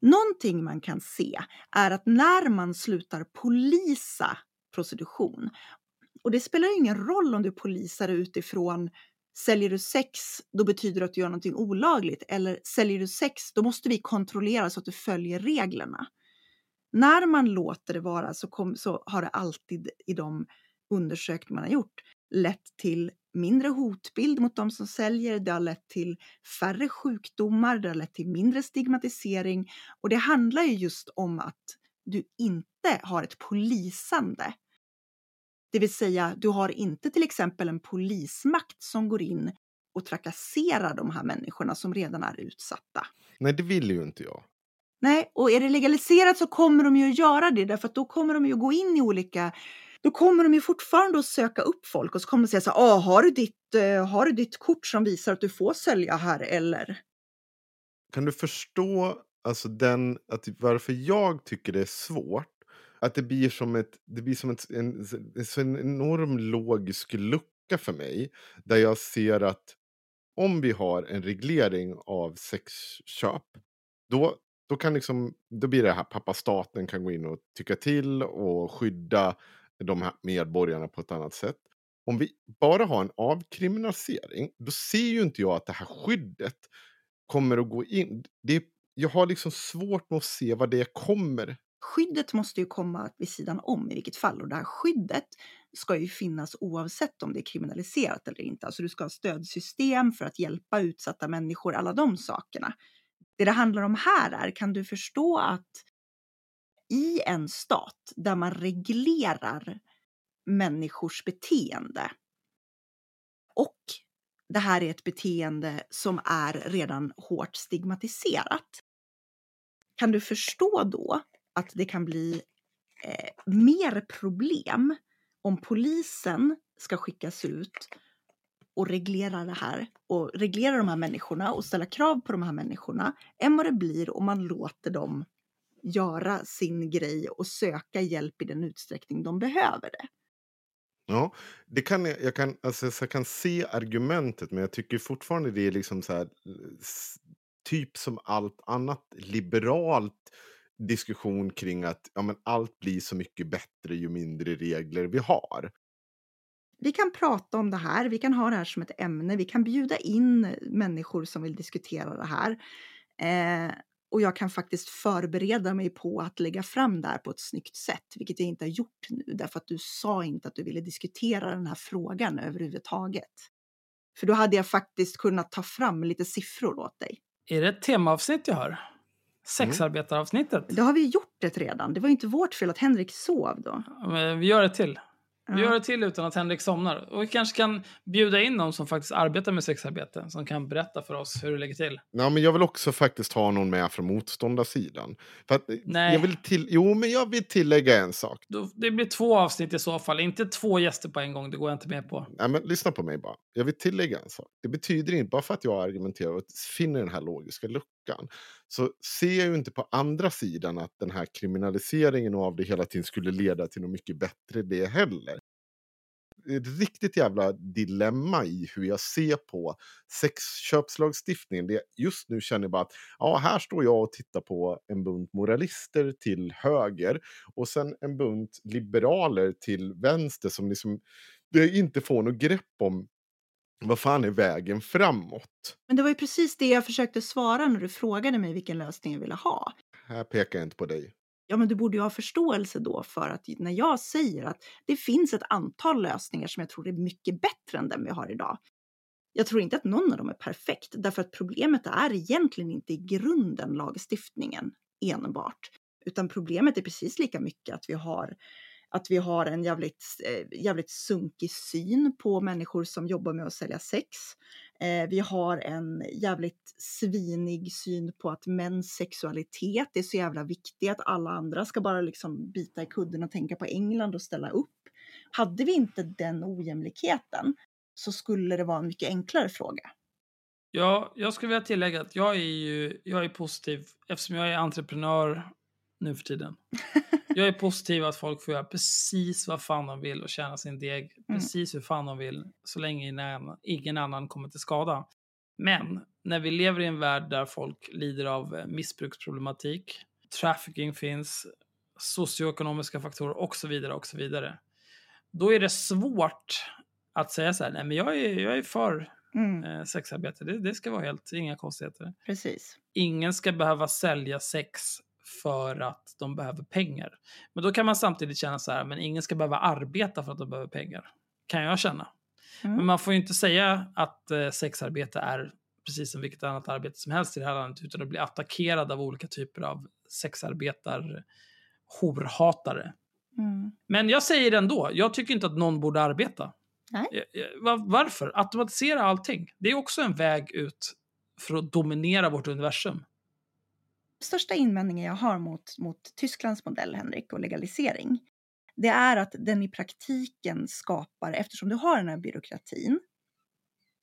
Någonting man kan se är att när man slutar polisa prostitution, och det spelar ingen roll om du polisar utifrån Säljer du sex, då betyder det att du gör någonting olagligt. Eller säljer du sex, då måste vi kontrollera så att du följer reglerna. När man låter det vara så, kom, så har det alltid i de undersökningar man har gjort lett till mindre hotbild mot de som säljer. Det har lett till färre sjukdomar, det har lett till mindre stigmatisering. Och det handlar ju just om att du inte har ett polisande. Det vill säga, du har inte till exempel en polismakt som går in och trakasserar de här människorna som redan är utsatta. Nej, det vill ju inte jag. Nej, och är det legaliserat så kommer de ju att göra det därför att då kommer de ju att gå in i olika då kommer de ju fortfarande att söka upp folk och så kommer de säga så här, ah, har, du ditt, eh, har du ditt kort som visar att du får sälja här eller? Kan du förstå alltså den, att varför jag tycker det är svårt? Att det blir som, ett, det blir som ett, en, en, en enorm logisk lucka för mig. Där jag ser att om vi har en reglering av sexköp. Då Då, kan liksom, då blir det här pappa staten kan gå in och tycka till och skydda de här medborgarna på ett annat sätt. Om vi bara har en avkriminalisering, då ser ju inte jag att det här skyddet kommer att gå in. Det, jag har liksom svårt med att se vad det kommer. Skyddet måste ju komma vid sidan om i vilket fall och det här skyddet ska ju finnas oavsett om det är kriminaliserat eller inte. Alltså du ska ha stödsystem för att hjälpa utsatta människor, alla de sakerna. Det det handlar om här är, kan du förstå att i en stat där man reglerar människors beteende och det här är ett beteende som är redan hårt stigmatiserat. Kan du förstå då att det kan bli eh, mer problem om polisen ska skickas ut och reglera det här och reglera de här människorna och ställa krav på de här människorna än vad det blir om man låter dem göra sin grej och söka hjälp i den utsträckning de behöver det. Ja, det kan jag, kan, alltså, jag kan se argumentet men jag tycker fortfarande det är liksom så här, eh, typ som allt annat liberalt diskussion kring att ja, men allt blir så mycket bättre ju mindre regler vi har. Vi kan prata om det här, vi kan ha det här som ett ämne, vi kan bjuda in människor som vill diskutera det här. Eh, och jag kan faktiskt förbereda mig på att lägga fram det här på ett snyggt sätt, vilket jag inte har gjort nu, därför att du sa inte att du ville diskutera den här frågan överhuvudtaget. För då hade jag faktiskt kunnat ta fram lite siffror åt dig. Är det ett temaavsnitt jag hör? Sexarbetaravsnittet? Det har vi gjort det redan. Det var inte vårt fel att Henrik sov då. Men vi gör det till. Vi gör det till utan att Henrik somnar. Och vi kanske kan bjuda in någon som faktiskt arbetar med sexarbete. Som kan berätta för oss hur det ligger till. Ja, men jag vill också faktiskt ha någon med från motståndarsidan. För att Nej. Jag vill till, jo, men jag vill tillägga en sak. Då, det blir två avsnitt i så fall. Inte två gäster på en gång. Det går jag inte med på. Nej, men lyssna på mig bara. Jag vill tillägga en sak. Det betyder inte, bara för att jag argumenterar och finner den här logiska luckan, så ser jag ju inte på andra sidan att den här kriminaliseringen av det hela tiden skulle leda till något mycket bättre det heller ett riktigt jävla dilemma i hur jag ser på sexköpslagstiftningen. Det just nu känner jag bara att ja, här står jag och tittar på en bunt moralister till höger och sen en bunt liberaler till vänster som liksom inte får något grepp om vad fan är vägen framåt? Men det var ju precis det jag försökte svara när du frågade mig vilken lösning jag ville ha. Här pekar jag inte på dig ja men du borde ju ha förståelse då för att när jag säger att det finns ett antal lösningar som jag tror är mycket bättre än den vi har idag. Jag tror inte att någon av dem är perfekt därför att problemet är egentligen inte i grunden lagstiftningen enbart, utan problemet är precis lika mycket att vi har att vi har en jävligt, eh, jävligt sunkig syn på människor som jobbar med att sälja sex. Eh, vi har en jävligt svinig syn på att mäns sexualitet är så jävla viktig att alla andra ska bara liksom bita i kudden och tänka på England och ställa upp. Hade vi inte den ojämlikheten så skulle det vara en mycket enklare fråga. Ja, jag skulle vilja tillägga att jag är ju jag är positiv eftersom jag är entreprenör nu för tiden. Jag är positiv att folk får göra precis vad fan de vill och tjäna sin deg mm. precis hur fan de vill så länge ingen annan kommer till skada. Men när vi lever i en värld där folk lider av eh, missbruksproblematik, trafficking finns, socioekonomiska faktorer och så vidare och så vidare. Då är det svårt att säga så här, nej men jag är, jag är för mm. eh, sexarbete. Det, det ska vara helt, inga konstigheter. Precis. Ingen ska behöva sälja sex för att de behöver pengar. Men då kan man samtidigt känna så här, men ingen ska behöva arbeta för att de behöver pengar. Kan jag känna. Mm. Men man får ju inte säga att eh, sexarbete är precis som vilket annat arbete som helst i det här landet utan att bli attackerad av olika typer av sexarbetar horhatare. Mm. Men jag säger ändå, jag tycker inte att någon borde arbeta. Nej. Varför? Automatisera allting. Det är också en väg ut för att dominera vårt universum största invändningen jag har mot, mot Tysklands modell, Henrik, och legalisering, det är att den i praktiken skapar, eftersom du har den här byråkratin,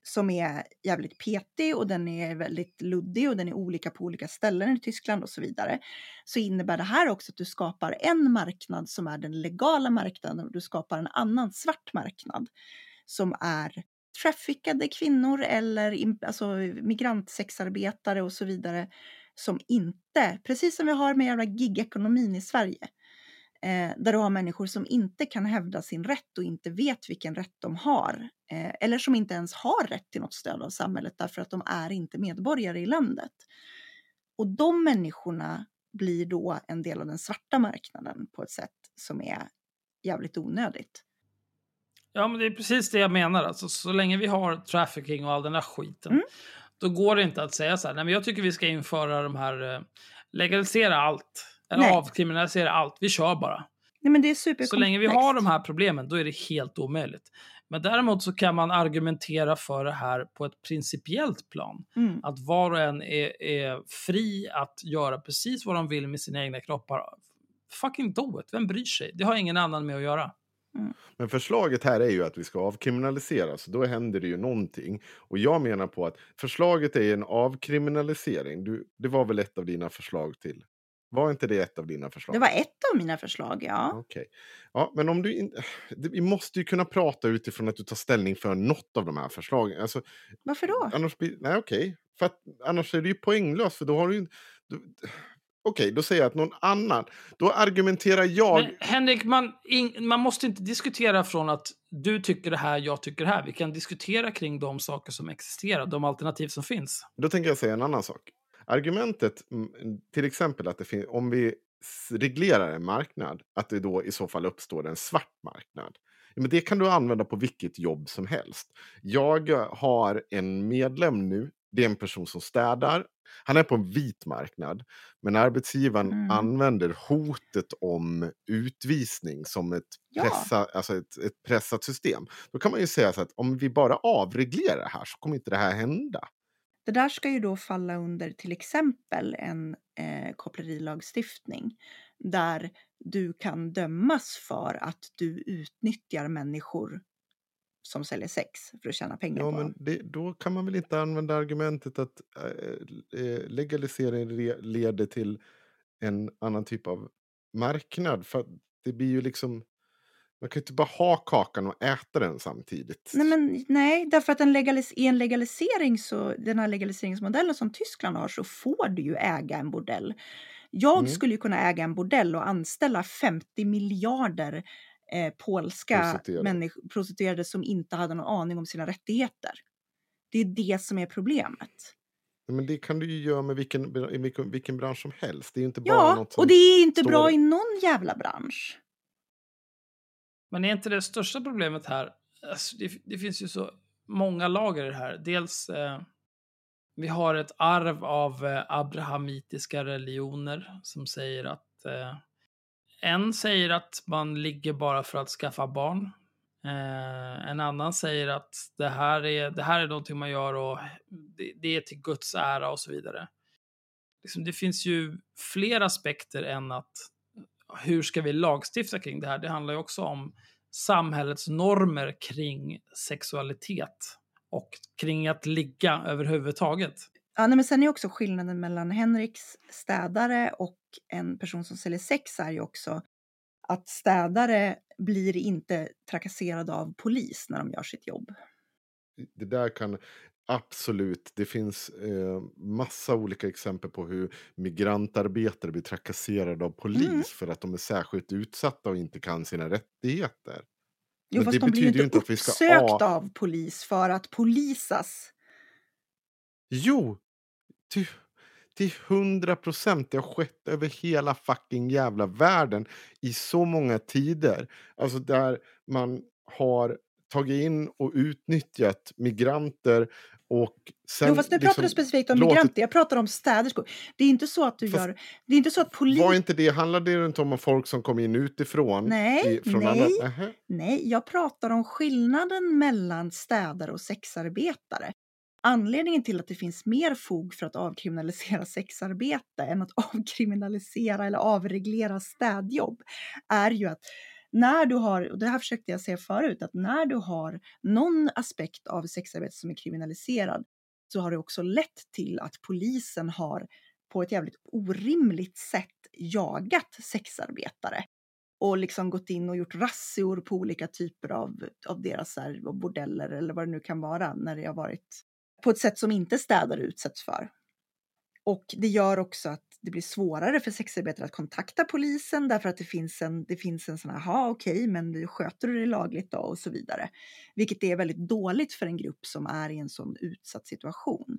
som är jävligt petig och den är väldigt luddig och den är olika på olika ställen i Tyskland och så vidare. Så innebär det här också att du skapar en marknad som är den legala marknaden och du skapar en annan svart marknad som är traffickade kvinnor eller alltså migrantsexarbetare och så vidare som inte, precis som vi har med jävla gigekonomin i Sverige, eh, där du har människor som inte kan hävda sin rätt och inte vet vilken rätt de har, eh, eller som inte ens har rätt till något stöd av samhället därför att de är inte medborgare i landet. Och de människorna blir då en del av den svarta marknaden på ett sätt som är jävligt onödigt. Ja, men det är precis det jag menar. Alltså, så länge vi har trafficking och all den där skiten, Mm. Då går det inte att säga så här, nej men jag tycker vi ska införa de här, eh, legalisera allt, eller Nej. avkriminalisera allt, vi kör bara. Nej, men det är superkomplext. Så länge vi har de här problemen, då är det helt omöjligt. Men däremot så kan man argumentera för det här på ett principiellt plan. Mm. Att var och en är, är fri att göra precis vad de vill med sina egna kroppar. Fucking do it, vem bryr sig? Det har ingen annan med att göra. Men förslaget här är ju att vi ska avkriminalisera, så då händer det ju någonting. Och jag menar på att förslaget är en avkriminalisering. Du, det var väl ett av dina förslag till? Var inte det ett av dina förslag? Det var ett av mina förslag, ja. Okej. Ja, men om du inte... Vi måste ju kunna prata utifrån att du tar ställning för något av de här förslagen. Alltså, Varför då? annars blir... Nej, okej. För att annars är det ju poänglöst, för då har du ju... du- Okej, då säger jag att någon annan... Då argumenterar jag... Men Henrik, man, ing, man måste inte diskutera från att du tycker det här, jag tycker det här. Vi kan diskutera kring de saker som existerar, de alternativ som finns. Då tänker jag säga en annan sak. Argumentet, mm, till exempel att det finns, om vi reglerar en marknad, att det då i så fall uppstår en svart marknad. Men det kan du använda på vilket jobb som helst. Jag har en medlem nu, det är en person som städar. Han är på en vit marknad, men arbetsgivaren Mm. använder hotet om utvisning som ett, Ja. pressa, alltså ett, ett pressat system. Då kan man ju säga så att om vi bara avreglerar det här så kommer inte det här hända. Det där ska ju då falla under till exempel en eh, kopplerilagstiftning där du kan dömas för att du utnyttjar människor som säljer sex för att tjäna pengar Ja, på men det, då kan man väl inte använda argumentet att äh, äh, legalisering leder till en annan typ av marknad. För det blir ju liksom... Man kan ju inte bara ha kakan och äta den samtidigt. Nej, men, nej, därför att en legalis- i en legalisering, så, den här legaliseringsmodellen som Tyskland har, så får du ju äga en bordell. Jag Mm. skulle ju kunna äga en bordell och anställa 50 miljarder eh, polska Prostituerade. prostituerade som inte hade någon aning om sina rättigheter. Det är det som är problemet. Men det kan du ju göra med vilken, i vilken, vilken bransch som helst. Det är ju inte bara Ja, något som... och det är inte står- bra i någon jävla bransch. Men är inte det största problemet här, alltså det, det finns ju så många lager i det här. Dels, eh, vi har ett arv av eh, abrahamitiska religioner som säger att eh, en säger att man ligger bara för att skaffa barn. Eh, en annan säger att det här är, det här är någonting man gör och det, det är till Guds ära och så vidare. Liksom, det finns ju fler aspekter än att hur ska vi lagstifta kring det här? Det handlar ju också om samhällets normer kring sexualitet och kring att ligga överhuvudtaget. Ja, nej, men sen är också skillnaden mellan Henriks städare och en person som säljer sex är ju också att städare blir inte trakasserade av polis när de gör sitt jobb. Det där kan absolut, det finns eh, massa olika exempel på hur migrantarbetare blir trakasserade av polis Mm. för att de är särskilt utsatta och inte kan sina rättigheter. Jo, Men fast det de blir ju betyder inte inte att vi ska uppsökta av polis för att polisas. Jo! Till, till 100 procent. Det har skett över hela fucking jävla världen i så många tider. Alltså där man har tagit in och utnyttjat migranter och sen... jo, fast nu pratar du liksom specifikt om låtit- migranter, jag pratar om städerskor. Det är inte så att du Fast- gör... Det är inte så att polis... Var inte det, handlade det inte om folk som kom in utifrån? Nej, i, från nej. Andra. Nej, jag pratar om skillnaden mellan städare och sexarbetare. Anledningen till att det finns mer fog för att avkriminalisera sexarbete än att avkriminalisera eller avreglera städjobb är ju att när du har, och det här försökte jag säga förut, att när du har någon aspekt av sexarbete som är kriminaliserad så har det också lett till att polisen har på ett jävligt orimligt sätt jagat sexarbetare och liksom gått in och gjort razzior på olika typer av, av deras här, bordeller eller vad det nu kan vara när det har varit på ett sätt som inte städare utsätts för. Och det gör också att det blir svårare för sexarbetare att kontakta polisen därför att det finns en, det finns en sån här, ja okej, okay, men sköter du det lagligt då och så vidare. Vilket är väldigt dåligt för en grupp som är i en sån utsatt situation.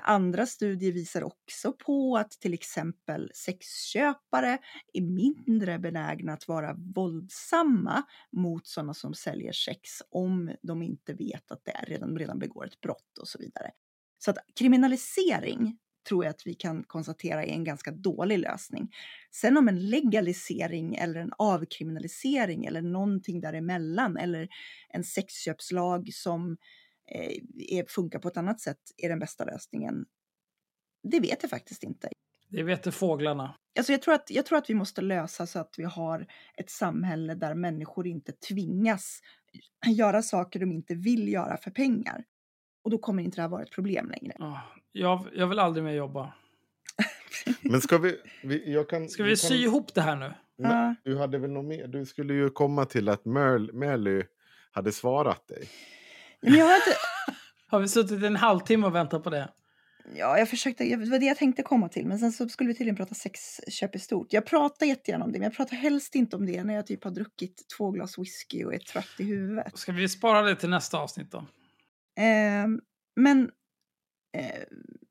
Andra studier visar också på att till exempel sexköpare är mindre benägna att vara våldsamma mot sådana som säljer sex om de inte vet att det är redan, redan begår ett brott och så vidare. Så att kriminalisering tror jag att vi kan konstatera är en ganska dålig lösning. Sen om en legalisering eller en avkriminalisering eller någonting däremellan eller en sexköpslag som eh, är, funkar på ett annat sätt är den bästa lösningen. Det vet jag faktiskt inte. Det vet fåglarna. Alltså jag, tror att, jag tror att vi måste lösa så att vi har ett samhälle där människor inte tvingas göra saker de inte vill göra för pengar. Och då kommer inte det här vara ett problem längre. Oh, jag, jag vill aldrig mer jobba. Men ska vi... vi jag kan, ska vi sy kan... ihop det här nu? Men, du hade väl något mer? Du skulle ju komma till att Merly hade svarat dig. Men jag har, inte... har vi suttit en halvtimme och väntat på det? Ja, jag försökte, det var det jag tänkte komma till, men sen så skulle vi tydligen prata sexköp i stort. Jag pratar jättegärna om det, men jag pratar helst inte om det när jag typ har druckit två glas whisky och är trött i huvudet. Ska vi spara det till nästa avsnitt då? Eh, men eh,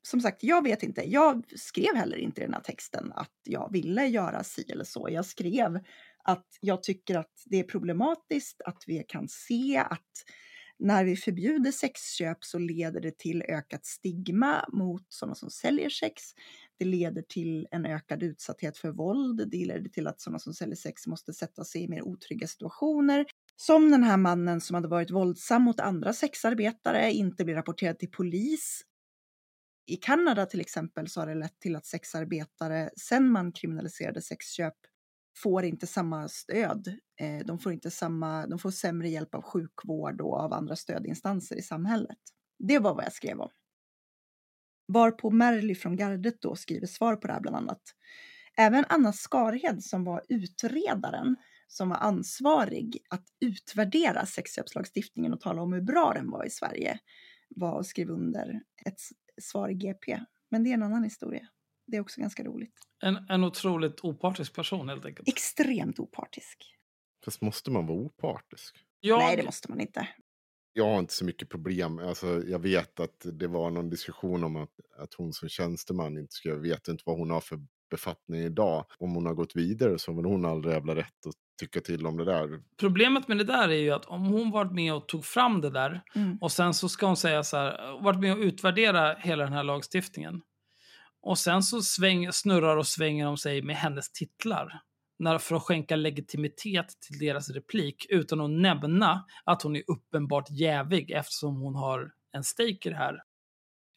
som sagt, jag vet inte. Jag skrev heller inte i den här texten att jag ville göra si eller så. Jag skrev att jag tycker att det är problematiskt att vi kan se att när vi förbjuder sexköp så leder det till ökat stigma mot sådana som säljer sex. Det leder till en ökad utsatthet för våld. Det leder till att sådana som säljer sex måste sätta sig i mer otrygga situationer. Som den här mannen som hade varit våldsam mot andra sexarbetare inte blir rapporterad till polis. I Kanada till exempel så har det lett till att sexarbetare, sen man kriminaliserade sexköp, får inte samma stöd. Eh, de får inte samma, de får sämre hjälp av sjukvård och av andra stödinstanser i samhället. Det var vad jag skrev om. Varpå Merly från gardet då skriver svar på det här bland annat. Även Anna Skarhed som var utredaren som var ansvarig att utvärdera sexköpslagstiftningen och tala om hur bra den var i Sverige var och skrev under ett svar i GP. Men det är en annan historia. Det är också ganska roligt. En, en otroligt opartisk person helt enkelt. Extremt opartisk. Fast måste man vara opartisk? Jag... Nej, det måste man inte. Jag har inte så mycket problem. Alltså, jag vet att det var någon diskussion om att, att hon som tjänsteman inte ska... Jag vet inte vad hon har för befattning idag. Om hon har gått vidare så har hon all jävla rätt att tycka till om det där. Problemet med det där är ju att om hon varit med och tog fram det där mm. och sen så ska hon säga så här, varit med och utvärdera hela den här lagstiftningen. Och sen så sväng, snurrar och svänger de sig med hennes titlar när, för att skänka legitimitet till deras replik utan att nämna att hon är uppenbart jävig eftersom hon har en stake i det här.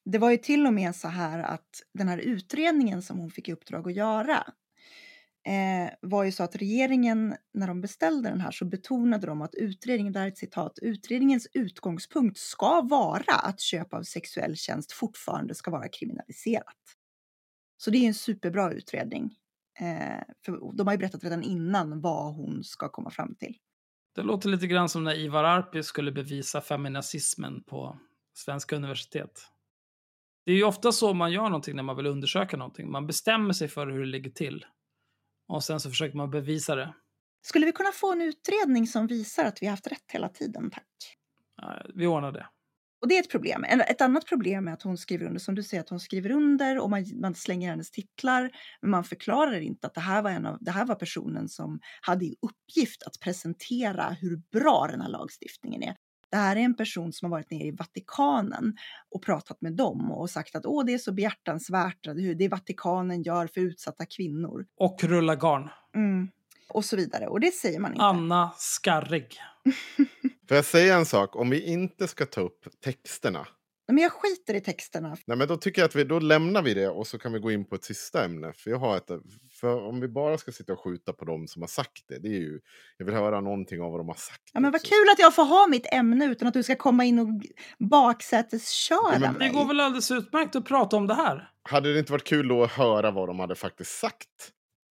Det var ju till och med så här att den här utredningen som hon fick i uppdrag att göra eh, var ju så att regeringen, när de beställde den här, så betonade de att utredningen, där ett citat, utredningens utgångspunkt ska vara att köp av sexuell tjänst fortfarande ska vara kriminaliserat. Så det är en superbra utredning. Eh, för de har ju berättat redan innan vad hon ska komma fram till. Det låter lite grann som när Ivar Arpi skulle bevisa feminazismen på svenska universitet. Det är ju ofta så man gör någonting när man vill undersöka någonting. Man bestämmer sig för hur det ligger till. Och sen så försöker man bevisa det. Skulle vi kunna få en utredning som visar att vi har haft rätt hela tiden, tack? Vi ordnar det. Och det är ett problem. Ett annat problem är att hon skriver under, som du säger, att hon skriver under och man, man slänger hennes titlar. Men man förklarar inte att det här, var en av, det här var personen som hade i uppgift att presentera hur bra den här lagstiftningen är. Det här är en person som har varit nere i Vatikanen och pratat med dem och sagt att Åh, det är så behjärtansvärt det Vatikanen gör för utsatta kvinnor. Och rulla garn. Mm. Och så vidare. Och det säger man inte. Anna Skarrig. Får jag säga en sak? Om vi inte ska ta upp texterna. Men jag skiter i texterna. Nej, men då tycker jag att vi då lämnar vi det och så kan vi gå in på ett sista ämne. För jag har ett, för om vi bara ska sitta och skjuta på dem som har sagt det, det är ju, jag vill höra någonting av vad de har sagt. Ja, men vad kul att jag får ha mitt ämne utan att du ska komma in och baksätesköra ja, mig. Det går väl alldeles utmärkt att prata om det här. Hade det inte varit kul då att höra vad de hade faktiskt sagt?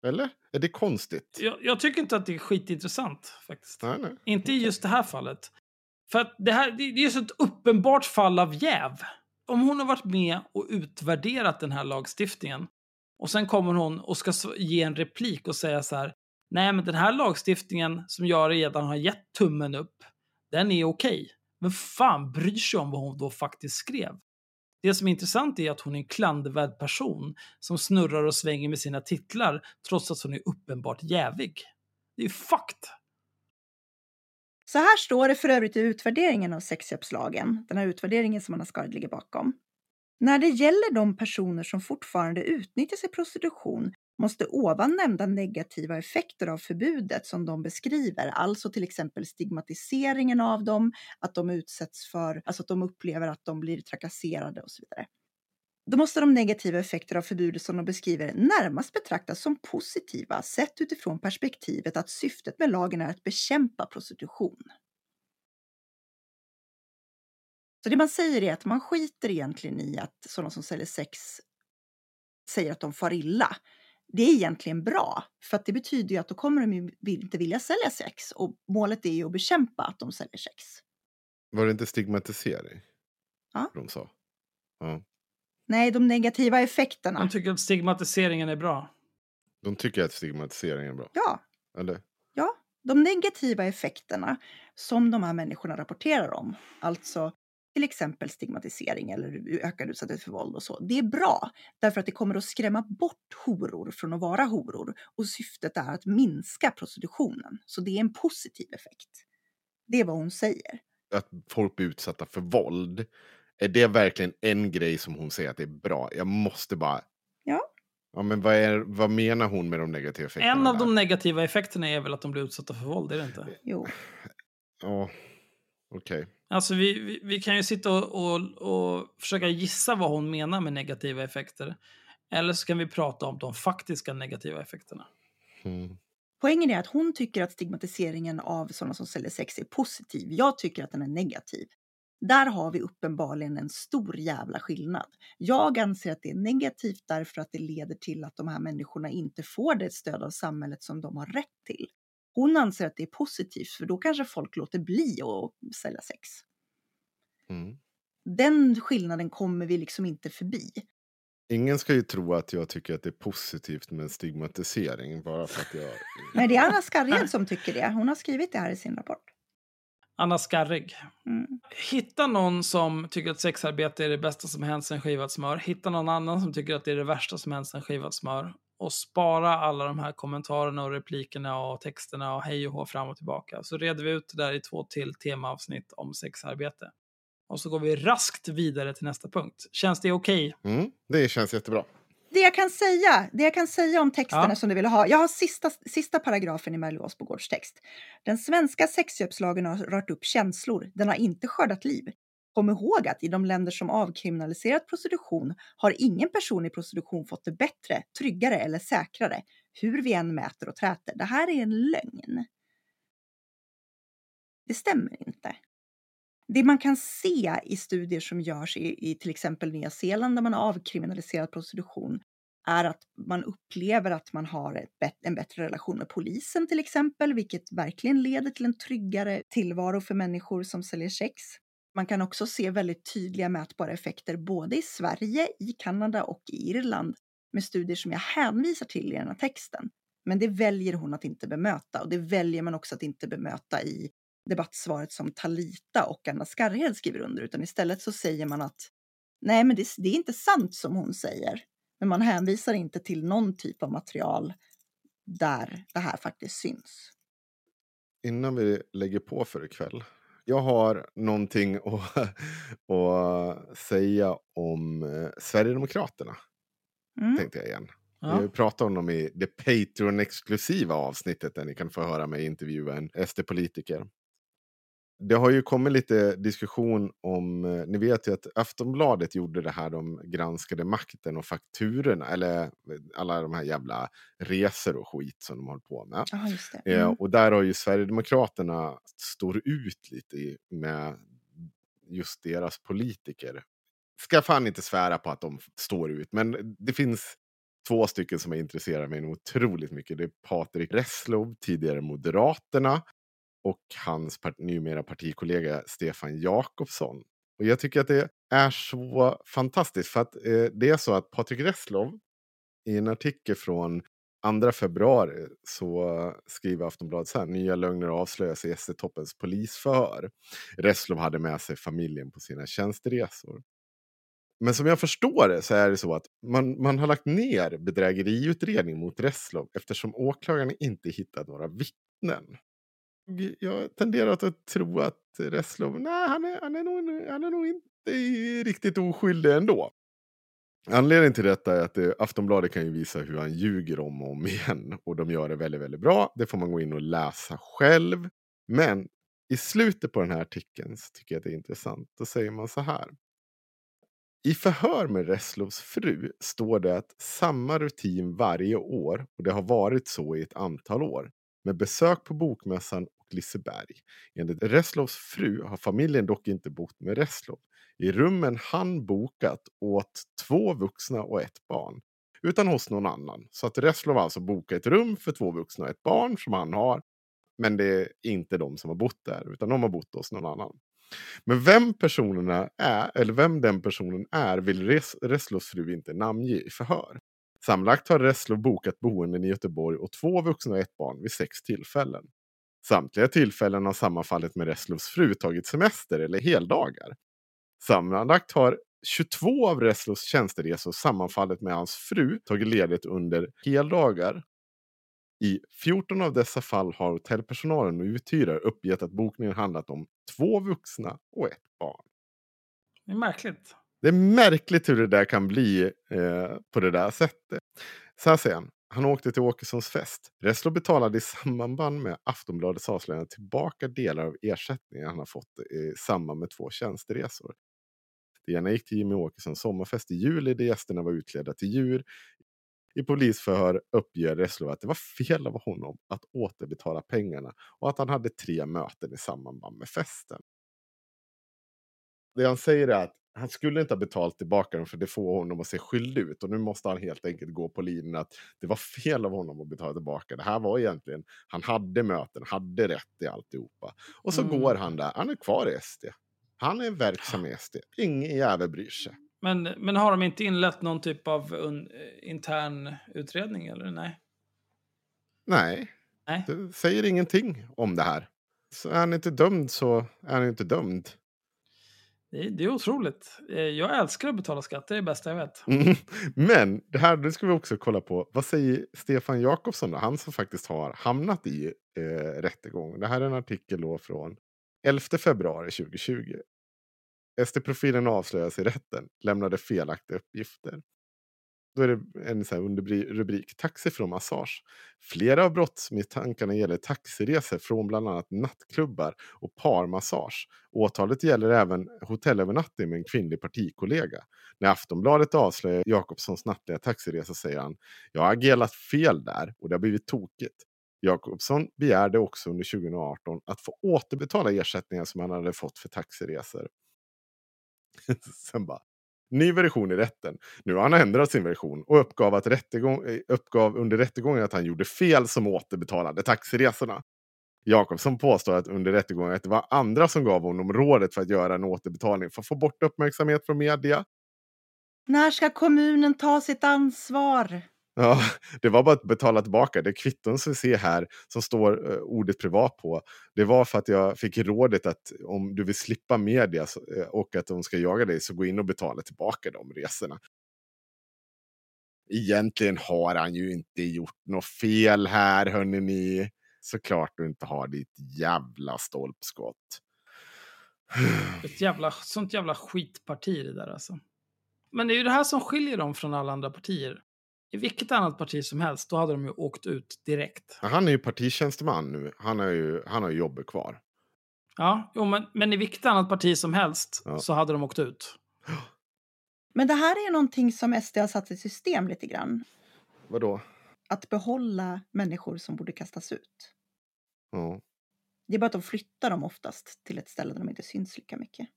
Eller? Är det konstigt? Jag, jag tycker inte att det är skitintressant faktiskt. Nej, nej. Inte i just det här fallet. För att det här det är så ett uppenbart fall av jäv. om hon har varit med och utvärderat den här lagstiftningen och sen kommer hon och ska ge en replik och säga så här. Nej, men den här lagstiftningen som jag redan har gett tummen upp, den är okej. Okay. Men fan bryr sig om vad hon då faktiskt skrev? Det som är intressant är att hon är en klandervärd person som snurrar och svänger med sina titlar trots att hon är uppenbart jävig. Det är fakt. Så här står det för övrigt i utvärderingen av sexköpslagen, den här utvärderingen som Anna Skard ligger bakom. När det gäller de personer som fortfarande utnyttjas i prostitution måste ovan nämnda negativa effekter av förbudet som de beskriver, alltså till exempel stigmatiseringen av dem, att de utsätts för, alltså att de upplever att de blir trakasserade och så vidare. Då måste de negativa effekter av förbudet som de beskriver närmast betraktas som positiva sett utifrån perspektivet att syftet med lagen är att bekämpa prostitution. Så det man säger är att man skiter egentligen i att sådana som säljer sex säger att de far illa. Det är egentligen bra, för att det betyder ju att då kommer de ju inte vilja sälja sex och målet är ju att bekämpa att de säljer sex. Var det inte stigmatisering? Ja. De sa. Ja. Nej, de negativa effekterna. De tycker att stigmatiseringen är bra. De tycker att stigmatiseringen är bra? Ja. Eller? Ja, de negativa effekterna som de här människorna rapporterar om, alltså till exempel stigmatisering eller ökad utsatthet för våld och så. Det är bra därför att det kommer att skrämma bort horor från att vara horor och syftet är att minska prostitutionen. Så det är en positiv effekt. Det är vad hon säger. Att folk blir utsatta för våld, är det verkligen en grej som hon säger att det är bra? Jag måste bara... Ja. Ja, men vad, är, vad menar hon med de negativa effekterna? En av där? de negativa effekterna är väl att de blir utsatta för våld, är det inte? Jo. Ja, okej. Okay. Alltså vi, vi, vi, kan ju sitta och, och, och, försöka gissa vad hon menar med negativa effekter. Eller så kan vi prata om de faktiska negativa effekterna. Mm. Poängen är att hon tycker att stigmatiseringen av sådana som säljer sex är positiv. Jag tycker att den är negativ. Där har vi uppenbarligen en stor jävla skillnad. Jag anser att det är negativt därför att det leder till att de här människorna inte får det stöd av samhället som de har rätt till. Hon anser att det är positivt för då kanske folk låter bli att sälja sex. Mm. Den skillnaden kommer vi liksom inte förbi. Ingen ska ju tro att jag tycker att det är positivt med stigmatisering bara för att jag... Nej, det är Anna Skarred som tycker det. Hon har skrivit det här i sin rapport. Anna Skarrig. Mm. Hitta någon som tycker att sexarbete är det bästa som hänt sen skivat smör. Hitta någon annan som tycker att det är det värsta som hänt sen skivat smör. Och spara alla de här kommentarerna och replikerna och texterna och hej och hå fram och tillbaka. Så reder vi ut det där i två till temaavsnitt om sexarbete. Och så går vi raskt vidare till nästa punkt. Känns det okej? Okay? Mm, det känns jättebra. Det jag kan säga, det jag kan säga om texterna ja. som du vill ha. Jag har sista, sista paragrafen i Melly Åsbogårds text. Den svenska sexköpslagen har rört upp känslor. Den har inte skördat liv. Kom ihåg att i de länder som avkriminaliserat prostitution har ingen person i prostitution fått det bättre, tryggare eller säkrare, hur vi än mäter och träter. Det här är en lögn. Det stämmer inte. Det man kan se i studier som görs i, i till exempel Nya Zeeland där man har avkriminaliserat prostitution är att man upplever att man har ett, en bättre relation med polisen till exempel, vilket verkligen leder till en tryggare tillvaro för människor som säljer sex. Man kan också se väldigt tydliga mätbara effekter både i Sverige, i Kanada och i Irland med studier som jag hänvisar till i den här texten. Men det väljer hon att inte bemöta och det väljer man också att inte bemöta i debattsvaret som Talita och Anna Skarhed skriver under, utan istället så säger man att nej, men det, det är inte sant som hon säger. Men man hänvisar inte till någon typ av material där det här faktiskt syns. Innan vi lägger på för ikväll. Jag har någonting att, att säga om eh, Sverigedemokraterna. Mm. Tänkte jag igen. Ja. Vi pratade om dem i det Patreon-exklusiva avsnittet där ni kan få höra mig intervjua en SD-politiker det har ju kommit lite diskussion om, eh, ni vet ju att Aftonbladet gjorde det här, de granskade makten och fakturorna, eller eh, alla de här jävla resor och skit som de håller på med. Aha, mm. eh, och där har ju Sverigedemokraterna står ut lite med just deras politiker. Ska fan inte svära på att de står ut, men det finns två stycken som är intresserade mig otroligt mycket. Det är Patrik Reslow, tidigare Moderaterna, och hans part numera partikollega Stefan Jakobsson. Och jag tycker att det är så fantastiskt. För att eh, det är så att Patrik Reslow i en artikel från 2 februari så skriver Aftonbladet så här. Nya lögner avslöjas i SD-toppens polisförhör. Reslow hade med sig familjen på sina tjänsteresor. Men som jag förstår det så är det så att man, man har lagt ner bedrägeriutredning mot Reslow eftersom åklagaren inte hittat några vittnen. Jag tenderar att tro att Reslow, nej han är, han, är nog, han är nog inte riktigt oskyldig ändå. Anledningen till detta är att det, Aftonbladet kan ju visa hur han ljuger om och om igen. Och de gör det väldigt, väldigt bra. Det får man gå in och läsa själv. Men i slutet på den här artikeln så tycker jag att det är intressant. Då säger man så här. I förhör med Reslows fru står det att samma rutin varje år och det har varit så i ett antal år med besök på Bokmässan Liseberg. Enligt Reslows fru har familjen dock inte bott med Reslow i rummen han bokat åt två vuxna och ett barn. Utan hos någon annan. Så att Reslow alltså bokat ett rum för två vuxna och ett barn som han har. Men det är inte de som har bott där, utan de har bott hos någon annan. Men vem personerna är, eller vem den personen är, vill Res Reslows fru inte namnge i förhör. Sammanlagt har Reslow bokat boenden i Göteborg och två vuxna och ett barn vid sex tillfällen. Samtliga tillfällen har sammanfallit med Reslows fru tagit semester eller heldagar. Sammanlagt har 22 av Reslows tjänsteresor sammanfallit med hans fru tagit ledigt under heldagar. I 14 av dessa fall har hotellpersonalen och uthyrare uppgett att bokningen handlat om två vuxna och ett barn. Det är märkligt. Det är märkligt hur det där kan bli eh, på det där sättet. Så här säger han. Han åkte till Åkessons fest. Reslow betalade i samband med Aftonbladets avslöjande tillbaka delar av ersättningen han har fått i samband med två tjänsteresor. Det ena gick till Jimmy Åkessons sommarfest i juli där gästerna var utklädda till djur. I polisförhör uppger Reslow att det var fel av honom att återbetala pengarna och att han hade tre möten i samband med festen. Det han säger är att han skulle inte ha betalt tillbaka dem för det får honom att se skyldig ut. Och nu måste han helt enkelt gå på linjen att det var fel av honom att betala tillbaka. Det här var egentligen, han hade möten, hade rätt i alltihopa. Och så mm. går han där, han är kvar i SD. Han är verksam i SD. Ingen jävel bryr sig. Men, men har de inte inlett någon typ av un, intern utredning eller nej? Nej. nej. Det säger ingenting om det här. Så är han inte dömd så är han inte dömd. Det är, det är otroligt. Eh, jag älskar att betala skatt, det är det bästa jag vet. Mm. Men det här det ska vi också kolla på. Vad säger Stefan Jakobsson, då? han som faktiskt har hamnat i eh, rättegång. Det här är en artikel då från 11 februari 2020. SD-profilen avslöjas i rätten, lämnade felaktiga uppgifter. Då är det en så underrubrik Taxi från massage. Flera av brottsmisstankarna gäller taxiresor från bland annat nattklubbar och parmassage. Åtalet gäller även hotellövernattning med en kvinnlig partikollega. När Aftonbladet avslöjar Jakobssons nattliga taxiresa säger han Jag har agerat fel där och det har blivit tokigt. Jakobsson begärde också under 2018 att få återbetala ersättningar som han hade fått för taxiresor. Sen bara, ny version i rätten. Nu har han ändrat sin version och uppgav, att rättegång, eh, uppgav under rättegången att han gjorde fel som återbetalade taxiresorna. Jakobsson påstår att under rättegången att det var andra som gav honom rådet för att göra en återbetalning för att få bort uppmärksamhet från media. När ska kommunen ta sitt ansvar? Ja, det var bara att betala tillbaka. Det kvitton som vi ser här, som står eh, ordet privat på, det var för att jag fick rådet att om du vill slippa media så, eh, och att de ska jaga dig så gå in och betala tillbaka de resorna. Egentligen har han ju inte gjort något fel här, hörni ni. Såklart du inte har ditt jävla stolpskott. Ett jävla, sånt jävla skitparti det där alltså. Men det är ju det här som skiljer dem från alla andra partier. I vilket annat parti som helst, då hade de ju åkt ut direkt. Han är ju partitjänsteman nu. Han, är ju, han har ju jobbet kvar. Ja, jo, men, men i vilket annat parti som helst ja. så hade de åkt ut. Men det här är ju någonting som SD har satt i system lite grann. Vadå? Att behålla människor som borde kastas ut. Ja. Det är bara att de flyttar dem oftast till ett ställe där de inte syns lika mycket.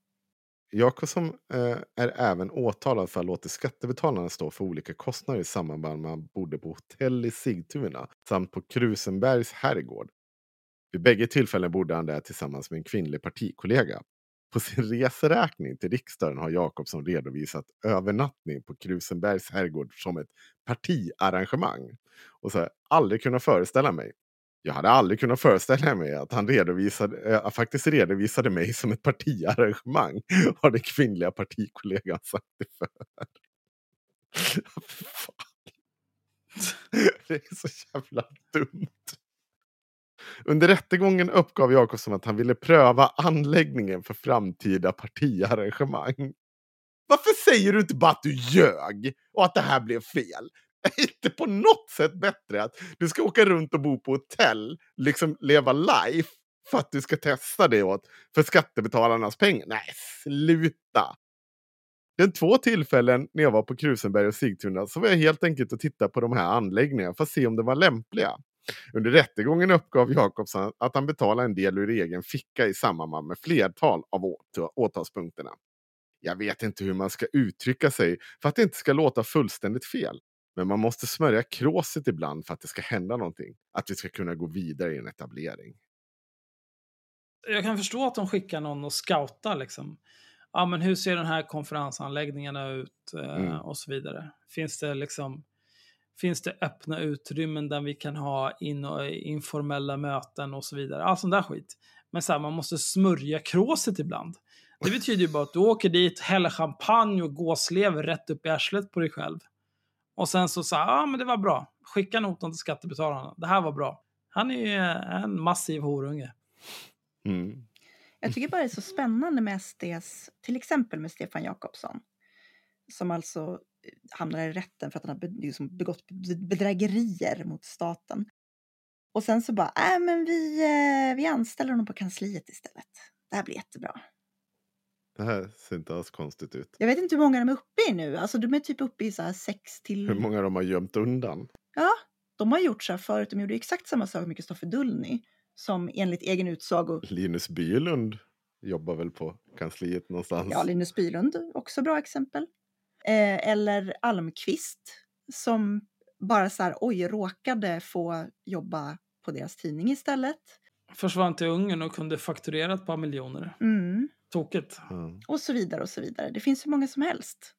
Jakobsson eh, är även åtalad för att låta skattebetalarna stå för olika kostnader i samband med att han bodde på hotell i Sigtuna samt på Krusenbergs herrgård. Vid bägge tillfällen bodde han där tillsammans med en kvinnlig partikollega. På sin reseräkning till riksdagen har Jakobsson redovisat övernattning på Krusenbergs herrgård som ett partiarrangemang. Och så har jag aldrig kunnat föreställa mig. Jag hade aldrig kunnat föreställa mig att han redovisade, äh, faktiskt redovisade mig som ett partiarrangemang. Har den kvinnliga partikollegan sagt det för. Det är så jävla dumt. Under rättegången uppgav Jakobsson att han ville pröva anläggningen för framtida partiarrangemang. Varför säger du inte bara att du ljög och att det här blev fel? Är inte på något sätt bättre att du ska åka runt och bo på hotell, liksom leva life, för att du ska testa det åt för skattebetalarnas pengar? Nej, sluta! Den två tillfällen när jag var på Krusenberg och Sigtuna så var jag helt enkelt och tittade på de här anläggningarna för att se om de var lämpliga. Under rättegången uppgav Jakobsson att han betalade en del ur egen ficka i samband med flertal av åtalspunkterna. Jag vet inte hur man ska uttrycka sig för att det inte ska låta fullständigt fel. Men man måste smörja kråset ibland för att det ska hända någonting. Att vi ska kunna gå vidare i en etablering. Jag kan förstå att de skickar någon och scoutar liksom. Ja, men hur ser den här konferensanläggningarna ut eh, mm. och så vidare. Finns det liksom finns det öppna utrymmen där vi kan ha in informella möten och så vidare. All sån där skit. Men så här, man måste smörja kråset ibland. Det betyder ju bara att du åker dit, häller champagne och gåslever rätt upp i arslet på dig själv. Och sen så sa ja ah, men det var bra. Skicka notan till skattebetalarna. Det här var bra. Han är ju en massiv horunge. Mm. Jag tycker bara det är så spännande med SDs, till exempel med Stefan Jakobsson. Som alltså hamnar i rätten för att han har liksom begått bedrägerier mot staten. Och sen så bara, äh, men vi, eh, vi anställer honom på kansliet istället. Det här blir jättebra. Det här ser inte alls konstigt ut. Jag vet inte hur många de är uppe i nu. Alltså de är typ uppe i så här sex till... Hur många de har gömt undan. Ja, de har gjort så här förut. De gjorde exakt samma sak med Kristoffer Dullny. Som enligt egen utsago... Linus Bylund jobbar väl på kansliet någonstans. Ja, Linus Bylund, också bra exempel. Eh, eller Almqvist som bara så här, oj, råkade få jobba på deras tidning istället. Försvann till Ungern och kunde fakturera ett par miljoner. Mm. Tokigt. Mm. Och så vidare och så vidare. Det finns hur många som helst.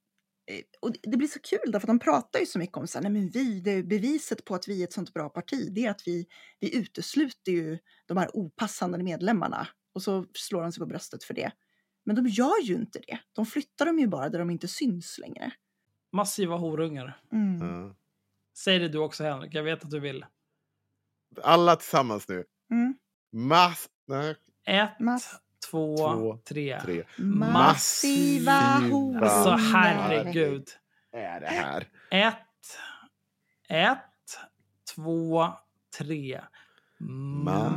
Eh, och det blir så kul därför att de pratar ju så mycket om så här, nej men vi, det är beviset på att vi är ett sånt bra parti, det är att vi, vi utesluter ju de här opassande medlemmarna. Och så slår de sig på bröstet för det. Men de gör ju inte det. De flyttar dem ju bara där de inte syns längre. Massiva horungar. Mm. Mm. Säg det du också Henrik, jag vet att du vill. Alla tillsammans nu. Mm. Mass... Nej. Ett, Mass två, två tre. tre. Massiva horungar. Alltså herregud. är det här? Ett, ett, två, tre.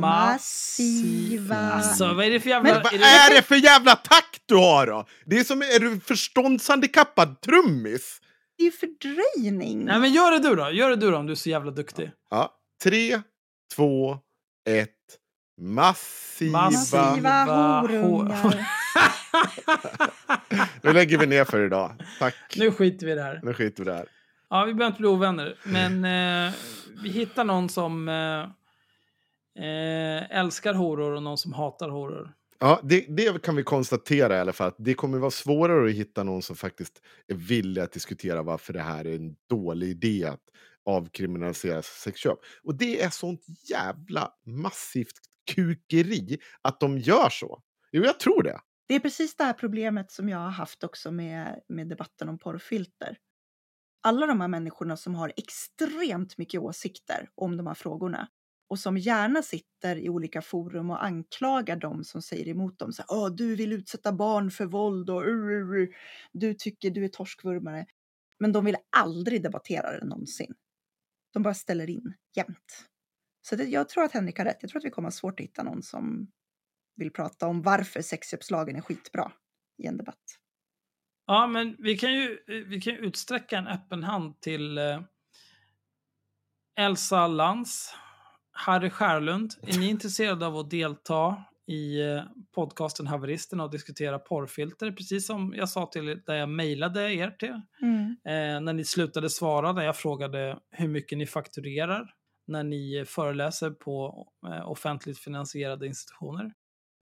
Massiva. Alltså vad är det för jävla... Men vad är det för jävla takt du har då? Det är som, är du förståndshandikappad trummis? Det är ju fördröjning. Nej men gör det du då, gör det du då om du är så jävla duktig. Ja, tre, två, ett. Massiva, Massiva horungar. nu lägger vi ner för idag. Tack. Nu skiter vi här. Nu skiter vi det här. Ja, vi behöver inte bli ovänner. Men eh, vi hittar någon som eh, eh, älskar horor och någon som hatar horor. Ja, det, det, kan vi konstatera i alla fall. Att det kommer vara svårare att hitta någon som faktiskt är villig att diskutera varför det här är en dålig idé att avkriminalisera sexköp. Och det är sånt jävla massivt kukeri att de gör så. Jo, jag tror det. Det är precis det här problemet som jag har haft också med, med debatten om porrfilter. Alla de här människorna som har extremt mycket åsikter om de här frågorna och som gärna sitter i olika forum och anklagar dem som säger emot dem. Så här, du vill utsätta barn för våld och uh, uh, uh. du tycker du är torskvurmare. Men de vill aldrig debattera det någonsin. De bara ställer in jämt. Så det, jag tror att Henrik har rätt. Jag tror att vi kommer ha svårt att hitta någon som vill prata om varför sexköpslagen är skitbra i en debatt. Ja, men vi kan ju vi kan utsträcka en öppen hand till eh, Elsa Lantz, Harry Skärlund. Är ni intresserade av att delta i eh, podcasten Haveristerna och diskutera porrfilter? Precis som jag sa till där jag mejlade er till. Mm. Eh, när ni slutade svara när jag frågade hur mycket ni fakturerar när ni föreläser på eh, offentligt finansierade institutioner.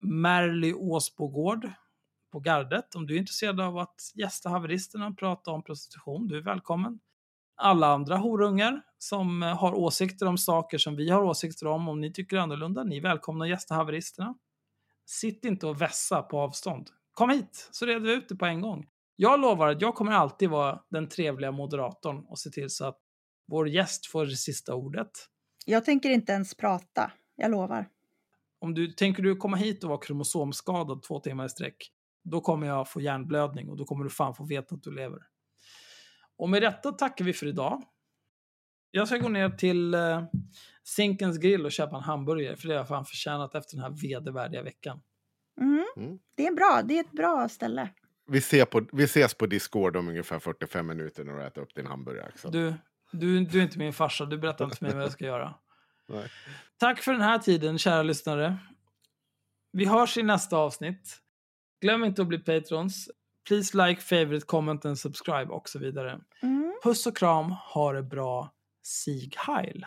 Merly Åsbogård på gardet. Om du är intresserad av att gästa haveristerna och prata om prostitution, du är välkommen. Alla andra horungar som eh, har åsikter om saker som vi har åsikter om, om ni tycker annorlunda, ni är välkomna att gästa haveristerna. Sitt inte och vässa på avstånd. Kom hit, så reder vi ut det på en gång. Jag lovar att jag kommer alltid vara den trevliga moderatorn och se till så att vår gäst får det sista ordet. Jag tänker inte ens prata, jag lovar. Om du tänker du komma hit och vara kromosomskadad två timmar i sträck, då kommer jag få hjärnblödning och då kommer du fan få veta att du lever. Och med detta tackar vi för idag. Jag ska gå ner till uh, Zinkens grill och köpa en hamburgare, för det har jag fan förtjänat efter den här vedervärdiga veckan. Mm. Mm. Det är bra, det är ett bra ställe. Vi, ser på, vi ses på Discord om ungefär 45 minuter när du äter upp din hamburgare. Axel. Du, du, du är inte min farsa, du berättar inte för mig vad jag ska göra. Nej. Tack för den här tiden, kära lyssnare. Vi hörs i nästa avsnitt. Glöm inte att bli patrons. Please like, favorite, comment and subscribe och så vidare. Mm. Puss och kram, ha det bra. Sig heil.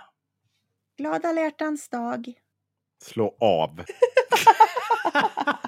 Glada alla hjärtans dag. Slå av.